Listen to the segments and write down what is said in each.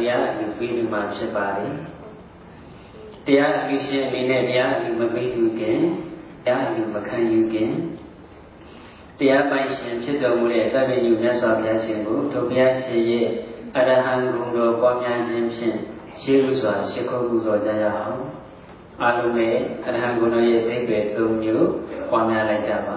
တရားအမှုပေးလို့မှဖြစ်ပါတယ်တရားအမှုရှင်အနေနဲ့တရားအမှုမပေးသူခင်တရားအမှုမခံယူခင်တရားပိုင်ရှင်ဖြစ်တော်မူတဲ့သဗ္ဗညုမြတ်စွာဘုရားရှင်ကိုထိုဘုရားရှင်ရဲ့အရဟံဂုဏ်တော်ပွားများခြင်းဖြင့်ရှေးဥစွာရှိခိုးပူဇော်ကြရအောင်အလုံးနဲ့အရဟံဂုဏ်တော်ရဲ့စိတ်တွေ၃မျိုးပွားများလိုက်ကြပါ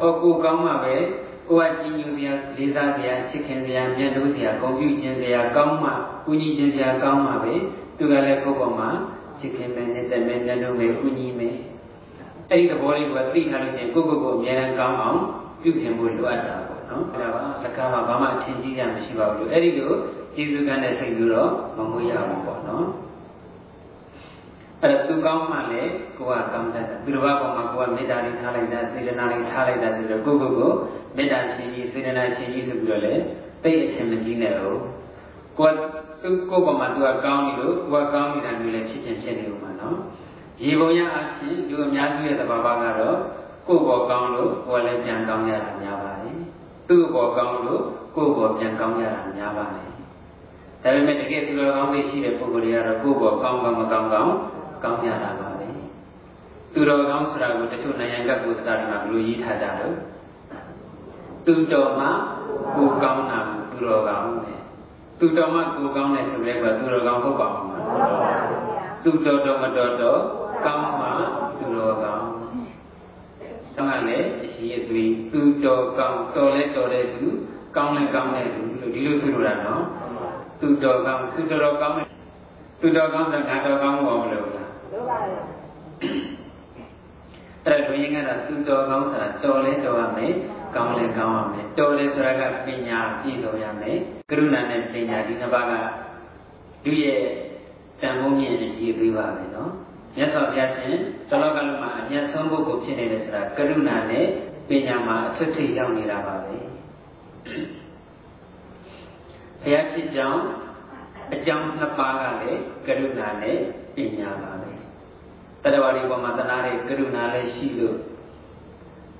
အော်ကိုကောင်းမှပဲကိုကကြီးညိုစရာလေးစားစရာချစ်ခင်စရာမြတ်လို့စရာဂုဏ်ပြုခြင်းစရာကောင်းမှကုညီခြင်းစရာကောင်းမှပဲသူကလည်းကိုယ့်ပေါ်မှာချစ်ခင်မယ်နဲ့တက်မယ်မြတ်လို့မယ်ကုညီမယ်။အဲ့ဒီသဘောလေးကသိထားလို့ချင်းကိုယ့်ကိုယ်ကိုအများအားကောင်းအောင်ပြုခင်ဖို့လိုအပ်တာပေါ့ နော်။အဲ့ဒါပါလက်ကားမှာဘာမှအချင်းကြီးရမရှိပါဘူးလို့အဲ့ဒီလိုကျေးဇူးကမ်းတဲ့စိတ်မျိုးတော့မမွေးရဘူးပေါ့နော်။အဲ့ဒါသူကောင်းမှလည်းကိုကကောင်းတတ်တယ်သူတစ်ပါးပေါ်မှာကိုကမေတ္တာလေးထားလိုက်တာစေတနာလေးထားလိုက်တာဆိုတော့ကိုကိုကိုမေတ္တာရှင်ကြီးစေတနာရှင်ကြီးဆိုပြီးတော့လေသိအချင်းမကြီးနဲ့ဟုတ်ကိုကသူကိုပေါ်မှာသူကကောင်းပြီလို့ကိုကကောင်းနေတာမျိုးလည်းဖြစ်ချင်းဖြစ်နေဦးမှာနော်ရေပုံရအချင်းလူအများကြီးရဲ့သဘာဝကတော့ကိုယ်ပေါ်ကောင်းလို့ကိုယ်လည်းပြန်ကောင်းရတာများပါတယ် သူ့ပေါ်ကောင်းလို့ကိုယ်ပေါ်ပြန်ကောင်းရတာများပါတယ်ဒါပေမဲ့တကယ်သူတော်ကောင်းတွေရှိတဲ့ပုဂ္ဂိုလ်တွေကတော့ကိုယ်ပေါ်ကောင်းကောင်းမကောင်းကောင်းကောင်းကြတာပါပဲသူတော်ကောင်းဆိုတာကိုတချို့နိုင်ငံကကိုစတာတွေမှာဘယ်လိုရေးထားကြတော့သူတော်မှကိုကောင်းတာသူတော်ကောင်းတယ်သူတော်မှကိုကောင်းတယ်ဆိုတဲ့ကသူတော်ကောင်းဟုတ်ပါမှာသူတော်တော်မတော်တော့ကောင်းမှသူတော်ကောင်း တော့လည်းအရှိအသွေးသူတော်ကောင်းတော်လဲတော်တဲ့သူကောင်းလဲကောင်းတဲ့လူလို့ဒီလိုဆိုလိုတာနော်သူတော်ကောင်းသူတော်တော်ကောင်းတဲ့သူတော်ကောင်းတဲ့ငါတော်ကောင်းဘောမလို့လားလို့ပါရဲ့အဲ့ဒါဘုရင်ကတော့သူတော်ကောင်းဆိုတာတော်လဲတော်ရမယ်ကောင်းလဲကောင်းရမယ်တော်လဲဆိုတာကပညာပြည့်စုံရမယ်ကရုဏာနဲ့ပညာဒီနှစ်ပါးကသူရဲ့တန်ဖိုးမြင့်အရေးပေးပါမယ်နော် မြတ်စွာဘုရားရှင်တလောကလုံးမှာအမျက်ဆုံးပုဂ္ဂိုလ်ဖြစ်နေတယ်ဆိုတာကရုဏာနဲ့ပညာမှာအထွတ်ထိပ်ရောက်နေတာပါပဲဘုရားဖြစ်ကြောင်းအကြောင်းနှစ်ပါးကလည်းကရုဏာနဲ့ပညာပါပဲတတဝရီပေါ်မှာတနာတဲ့ကရုဏာလည်းရှိလို့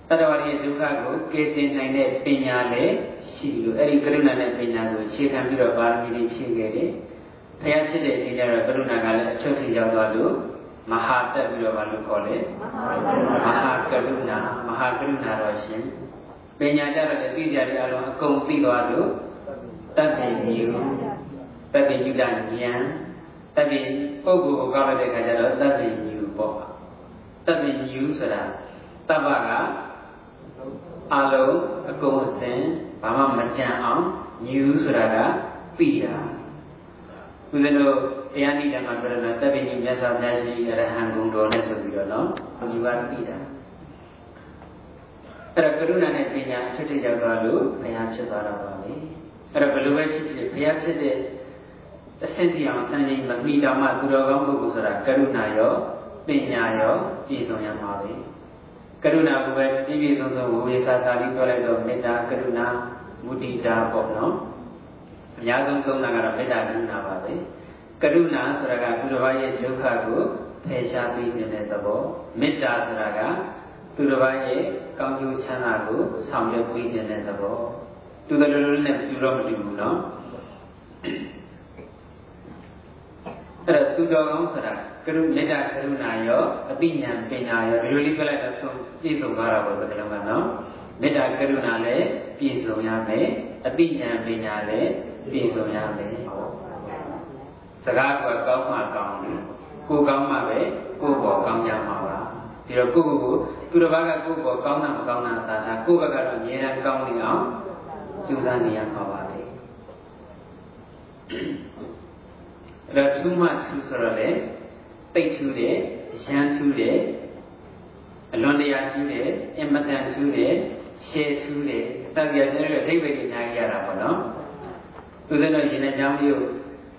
တတဝရီဒုက္ခကိုကယ်တင်နိုင်တဲ့ပညာလည်းရှိလို့အဲ့ဒီကရုဏာနဲ့ပညာကိုအခြေခံပြီးတော့ပါရမီတွေဖြည့်ခဲ့တယ်ဘုရားဖြစ်တဲ့အချိန်ကျတော့ကရုဏာကလည်းအချုပ်ထိရောက်သွားလို့ မဟာတက်ပြီးတော့ဘာလို့ခေါ်လဲမဟာကရုဏာမဟာကရုဏာတော်ရှင်ပညာကြတော့သိကြတဲ့အလုံးအကုန်သိသွားလို့တတ်တယ်မျိုးတတ်တယ်ယူတာဉာဏ်တတ်တယ်ပုဂ္ဂိုလ်ကိုကောက်လိုက်တဲ့ခါကျတော့တတ်တယ်ယူပေါ့တတ်တယ်ယူဆိုတာတပ္ပကအလုံးအကုန်စင်ဘာမှမကြံအောင်ယူဆိုတာကပြီးတာဦးဇင်းတို့ တရားနိဒာမှာပြောတယ်တပ်ပိညမြတ်စွာဘုရားရှင်အရဟံဂုံတော်နဲ့ဆိုပြီးတော့နော်ဒီပါပြီးတာအဲ့ဒါကရုဏာနဲ့ပညာအဖြစ်ထရောက်သွားလို့ဘုရားဖြစ်သွားတော့ပါလေအဲ့တော့ဘယ်လိုပဲဖြစ်ဖြစ်ဘုရားဖြစ်တဲ့အဆင့်စီအောင်စံချိန်မမိတော့မှသူတော်ကောင်းပုဂ္ဂိုလ်ဆိုတာကရုဏာရောပညာရောပြည့်စုံရမှာပဲကရုဏာကိုပဲပြည့်ပြည့်စုံစုံဝေသာသာလေးပြောလိုက်တော့မေတ္တာကရုဏာမုဒိတာပေါ့နော်အများဆုံးသုံးတာကတော့မေတ္တာကရုဏာပါပဲ ကရုဏာဆိုတာကသူတစ်ပါးရဲ့ဒုက္ခကိုဖယ်ရှားပေးခြင်းတဲ့သဘောမေတ္တာဆိုတာကသူတစ်ပါးရဲ့ကောင်းကျိုးချမ်းသာကိုဆောင်ရွက်ပေးခြင်းတဲ့သဘောသူတလူလူနဲ့သူတော့မတူဘူးနော်အဲ့တော့သူတော်ကောင်းဆိုတာကရုမေတ္တာကရုဏာရောအပိညာပညာရောဒီလိုလေးပြလိုက်တော့ဆုံးပြည့်စုံသွားတာပေါ့ဆိုတဲ့ကနော်မေတ္တာကရုဏာလည်းပြည့်စုံရမယ်အပိညာပညာလည်းပြည့်စုံရမယ် စကားကကောင်းမှကောင်းတယ်ကိုကောင်းမှပဲကိုပေါ်ကောင်းကြမှာပါဒီတော့ကိုကိုကိုသူတစ်ပါးကကိုပေါ်ကောင်းတာမကောင်းတာသာသာကိုဘက်ကတော့အများအားကောင်းနေအောင်ကြိုးစားနေရမှာပါလေအဲ့တော့ထူးမှထူးဆိုတော့လေတိတ်ထူးတယ်ရမ်းထူးတယ်အလွန်တရာထူးတယ်အင်မတန်ထူးတယ်ရှယ်ထူးတယ်တောက်ရတဲ့အိဗေဒိအများကြီးရတာပေါ့နော်သူစတော့ရင်နဲ့ကြောင်းမျိုးရ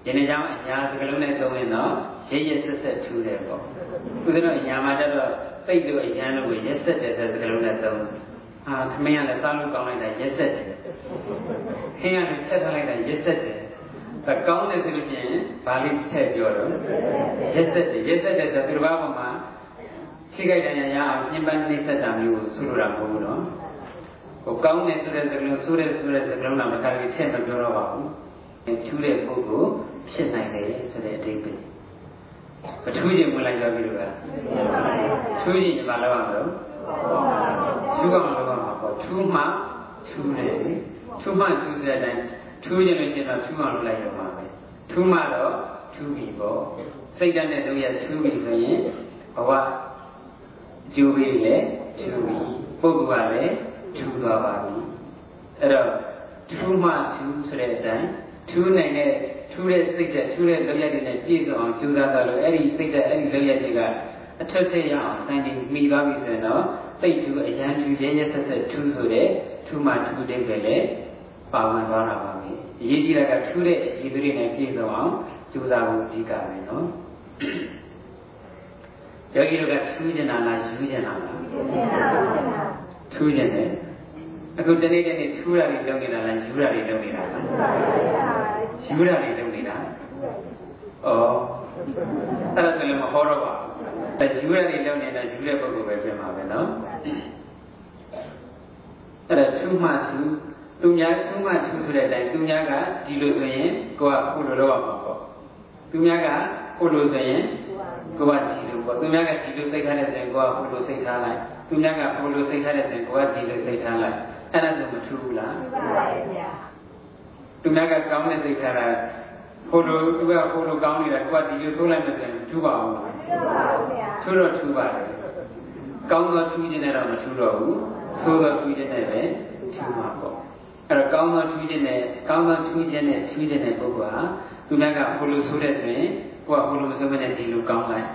င်နဲ့ကြောင်းအညာစကလုံးနဲ့သုံးရင်တော့ရဲရဲဆက်ဆက်ထူးတယ်ပေါ့သူစတော့အညာမှာကျတော့တိတ်လို့အညာလို့ရဲဆက်တဲ့စကလုံးနဲ့သုံးအာခမင်းကလည်းစားလို့ကောင်းလိုက်တာရဲဆက်တယ်ခင်းကလည်းဆက်ထားလိုက်တာရဲဆက်တယ်အကောင်းတယ်ဆိုလို့ရှိရင်ဗာလိထည့်ပြောတော့ရက်သက်တယ်ရက်သက်တဲ့သူတစ်ပါးပေါ်မှာထိခိုက်တယ်ရအောင်ပြင်ပန်းနှိမ့်ဆက်တာမျိုးဆိုလိုတာမဟုတ်ဘူးနော်ဟိုကောင်းတယ်ဆိုတဲ့စကားလုံးဆိုတဲ့ဆိုတဲ့စကားလုံးတော့မထားပြီးချက်မပြောတော့ပါဘူးထူးတဲ့ပုဂ္ဂိုလ် ဖြစ်နိုင်တယ်ဆိုတဲ့အဓိပ္ပာယ်ပထူးရင်ဝင်လိုက်ရောပြီလို့လားထူးရင်ဘာလုပ်ရမလို့ထူးကမလုပ်ရမှာပေါ့ထူးမှထူးတယ်ထူးမှထူးတဲ့အတိုင်းထူးရင်လို့ရှိရင်တော့ထူးအောင်လုပ်လိုက်ရမှာပဲထူးမှတော့ထူးပြီပေါ့စိတ်ဓာတ်နဲ့တို့ရထူးပြီဆိုရင်ဘဝကျိုးပြီးလေထူးပြီပုဂ္ဂိုလ်ကလည်းထူးသွားပါပြီအဲ့တော့ထူးမှထူးဆိုတဲ့အတိုင်းထူးနိုင်တဲ့ထူး တဲ့စိတ်ဓာတ်ထူးတဲ့လုပ်ရတဲ့ပြည့်စုံအောင်ကြိုးစားတာလို့အဲ့ဒီစိတ်ဓာတ်အဲ့ဒီလုပ်ရတဲ့ကအထက်ထက်ရအောင်စိုင်းတင်မိသွားပြီဆိုရင်တော့စိတ်ထူးအရန်ထူးရဲရဲဆက်ဆက်ထူးဆိုတဲ့ထူးမှထူးတဲ့ပဲလေပါဝင်သွားတာပါပဲအရေးကြီးတာကထူးတဲ့ရည်သွေးနဲ့ပြည့်စုံအောင်ကြိုးစားဖို့အဓိကပဲနော်ယောဂီတို့ကထူးကျင်တာလားယူကျင်တာလားထူးကျင်တယ်အခုတနေ့တနေ့ထူးတာတွေလုပ်နေတာလားယူတာတွေလုပ်နေတာလား ယူတာတွေလုပ်နေတာဩအဲ့ဒါဆိုလည်းမဟောတော့ပါဘူးယူရတွေလုပ်နေတာယူတဲ့ပုဂ္ဂိုလ်ပဲပြင်ပါပဲနော်အဲ့ဒါထူးမှထူးသူများသူမှသူဆိုတဲ့အတိုင်းသူများကဒီလိုဆိုရင်ကိုကဖို့လိုတော့မှာပေါ့သူများကဖို့လိုဆိုရင်ကိုကဒီလိုပေါ့သူများကဒီလိုစိတ်ထားတဲ့ဆိုရင်ကိုကဖို့လိုစိတ်ထားလိုက်သူများကဖို့လိုစိတ်ထားတဲ့ဆိုရင်ကိုကဒီလိုစိတ်ထားလိုက်အဲ့ဒါဆိုမထူးဘူးလားထူးပါရဲ့ဗျာ သူများကကောင်းတဲ့စိတ်ထားတာဖို့လိုသူကဖို့လိုကောင်းနေတာကိုကဒီလိုဆိုးလိုက်မှဆိုရင်ထူးပါအောင်လားထူးပါဘူးဗျာထူးတော့ထူးပါတယ်ကောင်းသောထူးခြင်းနဲ့တော့မထူးတော့ဘူးဆိုးသောထူးခြင်းနဲ့ပဲထူးမှာပေါ့အဲ့တော့ကောင်းသောထူးခြင်းနဲ့ကောင်းသောထူးခြင်းနဲ့ထူးခြင်းတဲ့ပုဂ္ဂိုလ်ဟာသူများကဘုလိုဆိုးတဲ့ဆိုရင်ကိုကဘုလိုမဆိုးမနဲ့ဒီလိုကောင်းလိုက်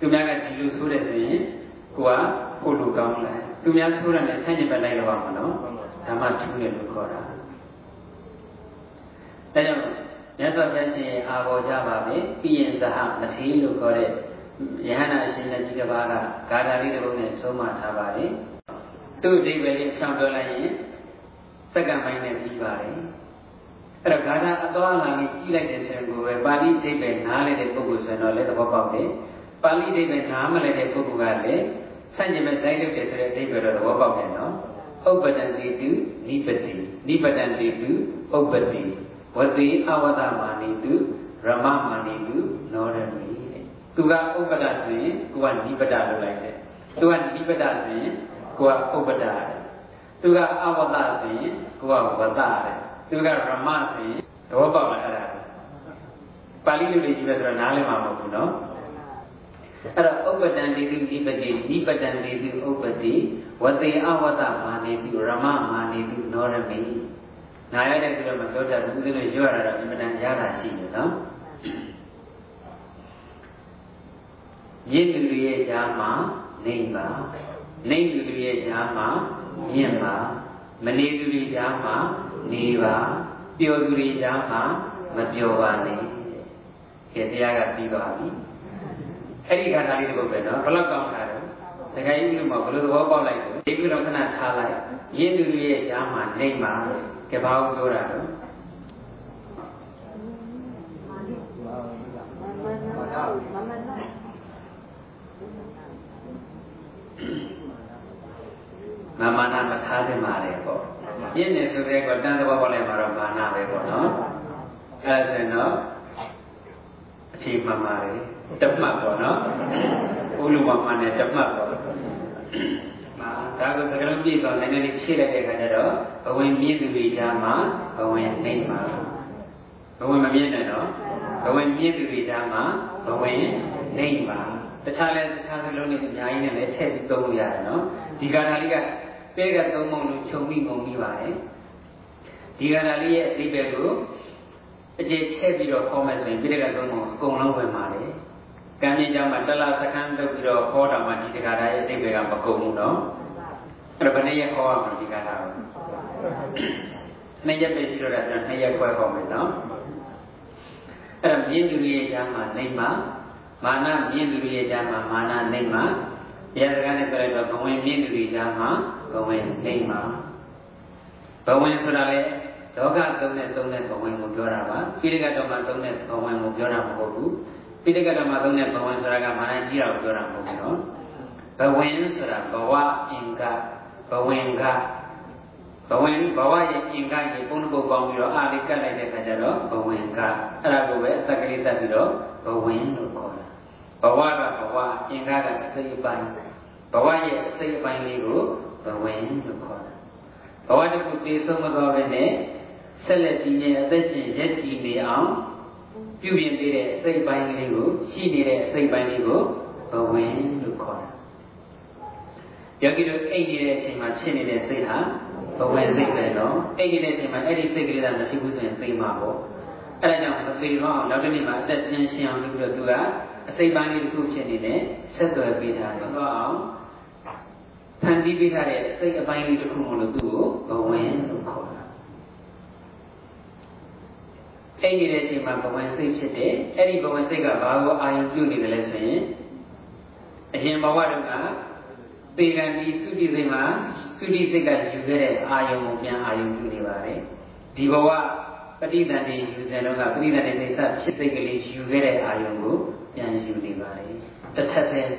သူများကဒီလိုဆိုးတဲ့ဆိုရင်ကိုကဘုလိုကောင်းလိုက်သူများဆိုးတယ်နဲ့ဆန့်ကျင်ဘက်လိုက်တော့မှာနော်ဓမ္မထူးတယ်လို့ခေါ်တာ ဒါကြောင့်မြတ်စွာဘုရားရှင်အာဘောကြပါပဲပြီးရင်ဇဟမသီလို့ခေါ်တဲ့ယဟနာရှင်လက်ကြီးတစ်ပါးကဂါထာလေးတစ်ပုဒ်နဲ့ဆုံးမထားပါတယ်သူ့ဒီပဲလေးဖြောင်းပြောလိုက်ရင်စက္ကန့်ပိုင်းနဲ့ပြီးပါတယ်အဲ့တော့ဂါထာအတော်အလာလေးကြီးလိုက်တဲ့ဆိုရင်ကိုပဲပါဠိစိတ်ပဲနားလိုက်တဲ့ပုဂ္ဂိုလ်ဆိုတော့လည်းသဘောပေါက်တယ်ပါဠိစိတ်ပဲနားမလိုက်တဲ့ပုဂ္ဂိုလ်ကလည်းဆန့်ကျင်မဲ့တိုင်းလုပ်တယ်ဆိုတဲ့အဓိပ္ပာယ်တော့သဘောပေါက်တယ်နော်ဥပ္ပတံတိတုနိပတိနိပတံတိတုဥပ္ပတိ ဝတိအဝတမာနိတုရမမာနိတုနောရမိတဲ့သူကဥပ္ပဒဆိုရင်ကိုကနိပတလုပ်လိုက်တယ်သူကနိပတဆိုရင်ကိုကဥပ္ပဒတယ်သူကအဝတဆိုရင်ကိုကဝတတယ်သူကရမဆိုရင်သဘောပေါက်လားအဲ့ဒါပါဠိလိုလေးကြီးပဲဆိုတော့နားလည်မှာမဟုတ်ဘူးနော်အဲ့တော့ဥပ္ပတံတိတိနိပတိနိပတံတိတိဥပ္ပတိဝတိအဝတမာနေတိရမမာနေတိနောရမိ နားရတဲ့သူတော့မပြောတတ်ဘူးသူတို့ရွရတာတော့အင်မတန်ရတာရှိတယ်နော်မြင့်လူတွေရဲ့ကြားမှာနေပါနေလူတွေရဲ့ကြားမှာမြင့်ပါမနေသူတွေကြားမှာနေပါပျော်သူတွေကြားမှာမပျော်ပါနဲ့ကဲတရားကပြီးပါပြီအဲ့ဒီခန္ဓာလေးတစ်ပုဒ်ပဲနော်ဘလောက်ကောင်းတာလဲတခါကြီးလို့မဘယ်လိုသဘောပေါက်လိုက်လဲဒီကုတော့ခဏထားလိုက်ရင်းသူတွေရဲ့ကြားမှာနေမှာ ကဘာကိုပြောတာတော့မမနာမထားသင့်ပါလေပေါ့ရင်းနေဆိုတဲ့ကတန်သဘောပေါက်လိုက်မှာတော့မာနပဲပေါ့နော်အဲဒါဆိုရင်တော့အဖြေမှန်ပါလေတမှတ်ပေါ့နော်ဥလူမမှန်နဲ့တမှတ်ပေါ့မာ ဒါကသကလုံးပြည့်တော့နည်းနည်းလေးဖြည့်လိုက်တဲ့အခါကျတော့ဘဝင်မြင့်သူတွေကြားမှာဘဝင်နှိမ့်မှာဘဝင်မမြင့်နဲ့တော့ဘဝင်မြင့်သူတွေကြားမှာဘဝင်နှိမ့်မှာတခြားလဲတခြားစလုံးတွေအများကြီးနဲ့လည်းထည့်ပြီးသုံးလို့ရတယ်နော်ဒီကာထာလေးကပဲကသုံးပုံလို့ခြုံပြီးငုံပြီးပါတယ်ဒီကာထာလေးရဲ့အတိပ္ပယ်ကိုအကျေထည့်ပြီးတော့ဟောမယ်ဆိုရင်ပြိတ္တကသုံးပုံအကုန်လုံးဝင်ပါတယ်ကံမြင့်ကြောင့်မှတလားစခန်းလုပ်ပြီးတော့ဟောတာမှဒီကာထာရဲ့အတိပ္ပယ်ကမကုန်ဘူးနော်အဲ့ တော့ဘယ်နှရက်ဟောရမှာဒီကာထာကိုနှစ်ရက်ပဲရှိတော့တာဆိုတော့နှစ်ရက်ခွဲဟောမယ်နော်အဲ့တော့မြင့်သူရဲ့ကြားမှာနေမှာမာနမြင့်သူရဲ့ကြားမှာမာနနေမှာဘုရားစကားနဲ့ပြောလိုက်တော့ဘဝင်မြင့်သူရဲ့ကြားမှာဘဝင်နေမှာဘဝင်ဆိုတာလေလောကသုံးတဲ့သုံးတဲ့ဘဝင်ကိုပြောတာပါပိဋကတော်မှာသုံးတဲ့ဘဝင်ကိုပြောတာမဟုတ်ဘူးပိဋကတော်မှာသုံးတဲ့ဘဝင်ဆိုတာကမာနကြီးတာကိုပြောတာမဟုတ်ဘူးနော်ဘဝင်ဆိုတာဘဝအင်္ဂ ဘဝင်ကဘဝင်ဘဝရဲ့အင်္ဂရဲ့ပုံတစ်ပုတ်ပေါင်းပြီးတော့အားလေးကတ်လိုက်တဲ့အခါကျတော့ဘဝင်ကအဲ့ဒါကိုပဲအသက်ကလေးတက်ပြီးတော့ဘဝင်လို့ခေါ်တာဘဝကဘဝအင်္ဂကအစိတ်အပိုင်းဘဝရဲ့အစိတ်အပိုင်းလေးကိုဘဝင်လို့ခေါ်တာဘဝတစ်ခုပြေဆုံးမသွားဘဲနဲ့ဆက်လက်တည်နေအသက်ရှင်ရက်တည်နေအောင်ပြုပြင်ပေးတဲ့အစိတ်ပိုင်းလေးကိုရှိနေတဲ့အစိတ်ပိုင်းလေးကိုဘဝင်လို့ခေါ်တာ ယောဂီတို့အိတ်နေတဲ့အချိန်မှာဖြစ်နေတဲ့စိတ်ဟာဘဝင်စိတ်ပဲနော်အိတ်နေတဲ့အချိန်မှာအဲ့ဒီစိတ်ကလေးကမဖြစ်ဘူးဆိုရင်သိမှာပေါ့အဲ့ဒါကြောင့်မသိတော့အောင်နောက်တစ်နေ့မှာအသက်ပြန်ရှင်အောင်လုပ်ပြီးတော့သူကအစိတ်ပိုင်းလေးတစ်ခုဖြစ်နေတယ်ဆက်သွယ်ပေးထားတယ်တော့အောင်ဖန်တီးပေးထားတဲ့စိတ်အပိုင်းလေးတစ်ခုမလို့သူ့ကိုဘဝင်လို့ခေါ်တာအဲ့ဒီတဲ့အချိန်မှာဘဝင်စိတ်ဖြစ်တယ်အဲ့ဒီဘဝင်စိတ်ကဘာကိုအာရုံပြုနေတယ်လဲဆိုရင်အရင်ဘဝတုန်းက ပေကံဒီသုတိစိတ်မှာသုတိစိတ်ကယူခဲ့တဲ့အာယုံကိုပြန်အာယုံပြုနေပါတယ်ဒီဘဝပဋိသန္ဓေယူစဉ်တော့ကပဋိသန္ဓေသိစဖြစ်စိတ်ကလေးယူခဲ့တဲ့အာယုံကိုပြန်ယူနေပါတယ်တစ်ထက်တည်း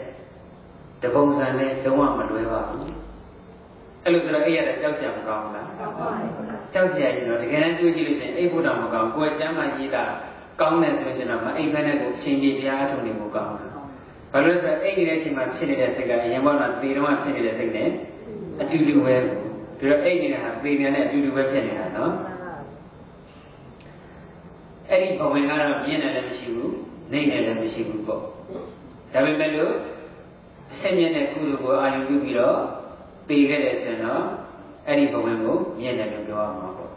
တပုံစံနဲ့လုံးဝမလွဲပါဘူးအဲ့လိုဆိုတော့အဲ့ရတဲ့ကြောက်ကြမကောင်းလားကြောက်ကြရင်တော့တကယ်တမ်းတွေးကြည့်လို့ရှိရင်အိတ်ဖို့တော့မကောင်းကိုယ်ကျမ်းမှရေးတာကောင်းတယ်ဆိုရင်တော့မအိတ်ဖက်နဲ့ကိုအချိန်ကြီးတရားအထုံနေဖို့ကောင်းတယ် ဘာလို့လဲဆိုတော့အိတ်နေတဲ့အချိန်မှာဖြစ်နေတဲ့စိတ်ကအရင်ဘောကသေတော့ဖြစ်နေတဲ့စိတ်နဲ့အတူတူပဲဒီတော့အိတ်နေတာဟာသေနေတဲ့အတူတူပဲဖြစ်နေတာနော်အဲ့ဒီဘဝင်ကတော့မြင်တယ်လည်းမရှိဘူးနေတယ်လည်းမရှိဘူးပေါ့ဒါပေမဲ့လို့ဆက်မြင့်တဲ့ကုသိုလ်ကိုအာရုံပြုပြီးတော့ပေခဲ့တယ်ဆိုရင်တော့အဲ့ဒီဘဝင်ကိုမြင်တယ်လို့ပြောရမှာပေါ့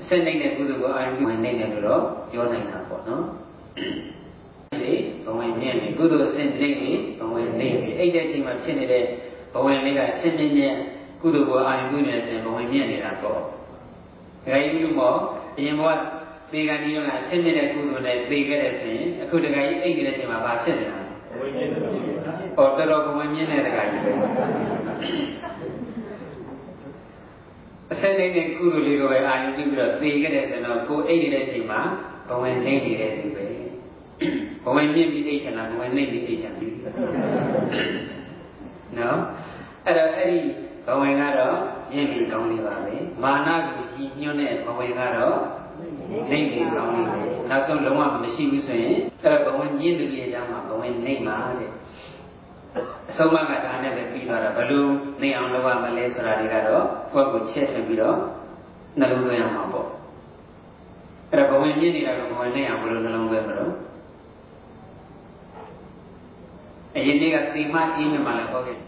အစနေတဲ့ကုသိုလ်ကိုအာရုံပြုဝင်နေတယ်လို့တော့ပြောနိုင်တာပေါ့နော် လေဘဝင်မြင့်နေကုသိုလ်အစနေနေဘဝင်နေနေအဲ့တဲ့အချိန်မှာဖြစ်နေတဲ့ဘဝင်လေးကအစမြင့်မြင့်ကုသိုလ်ကိုအာရုံပြုနေတဲ့အချိန်ဘဝင်မြင့်နေတာပေါ့ဒါကြီးလို့မောအရင်ကသေကံဒီတော့အစမြင့်တဲ့ကုသိုလ်နဲ့သေခဲ့တဲ့ဆိုရင်အခုတခါကြီးအိတ်နေတဲ့အချိန်မှာဘာဖြစ်နေတာဘဝင်မြင့်နေတာဟောတော်တော်ဘဝင်မြင့်တဲ့တခါကြီးပဲအစနေတဲ့ကုသိုလ်လေးကိုပဲအာရုံပြုပြီးတော့သေခဲ့တဲ့ဆိုတော့ကိုအိတ်နေတဲ့အချိန်မှာဘဝင်နေနေတဲ့ဒီပဲ ဘဝင်မြင့်ပြီးအိတ်ချင်တာဘဝင်နေပြီးအိတ်ချင်ပြီနော်အဲ့တော့အဲ့ဒီဘဝင်ကတော့မြင့်ပြီးကောင်းလေးပါပဲမာနကိုကြီးညွှန်းတဲ့ဘဝင်ကတော့နေပြီးကောင်းလေးပဲနောက်ဆုံးလုံးဝမရှိဘူးဆိုရင်အဲ့တော့ဘဝင်မြင့်သူရဲ့အကြောင်းမှာဘဝင်နေမှာတဲ့အဆုံးမကဒါနဲ့ပဲပြီးသွားတာဘလို့နေအောင်လုပ်ရမလဲဆိုတာတွေကတော့ကိုယ့်ကိုချက်ထည့်ပြီးတော့နှလုံးသွင်းရမှာပေါ့အဲ့ဒါဘဝင်မြင့်နေတာကဘဝင်နေအောင်ဘလို့နှလုံးသွင်းမလို့ အရင်နေ့ကသီမအင်းမြမှာလည်းဟောခဲ့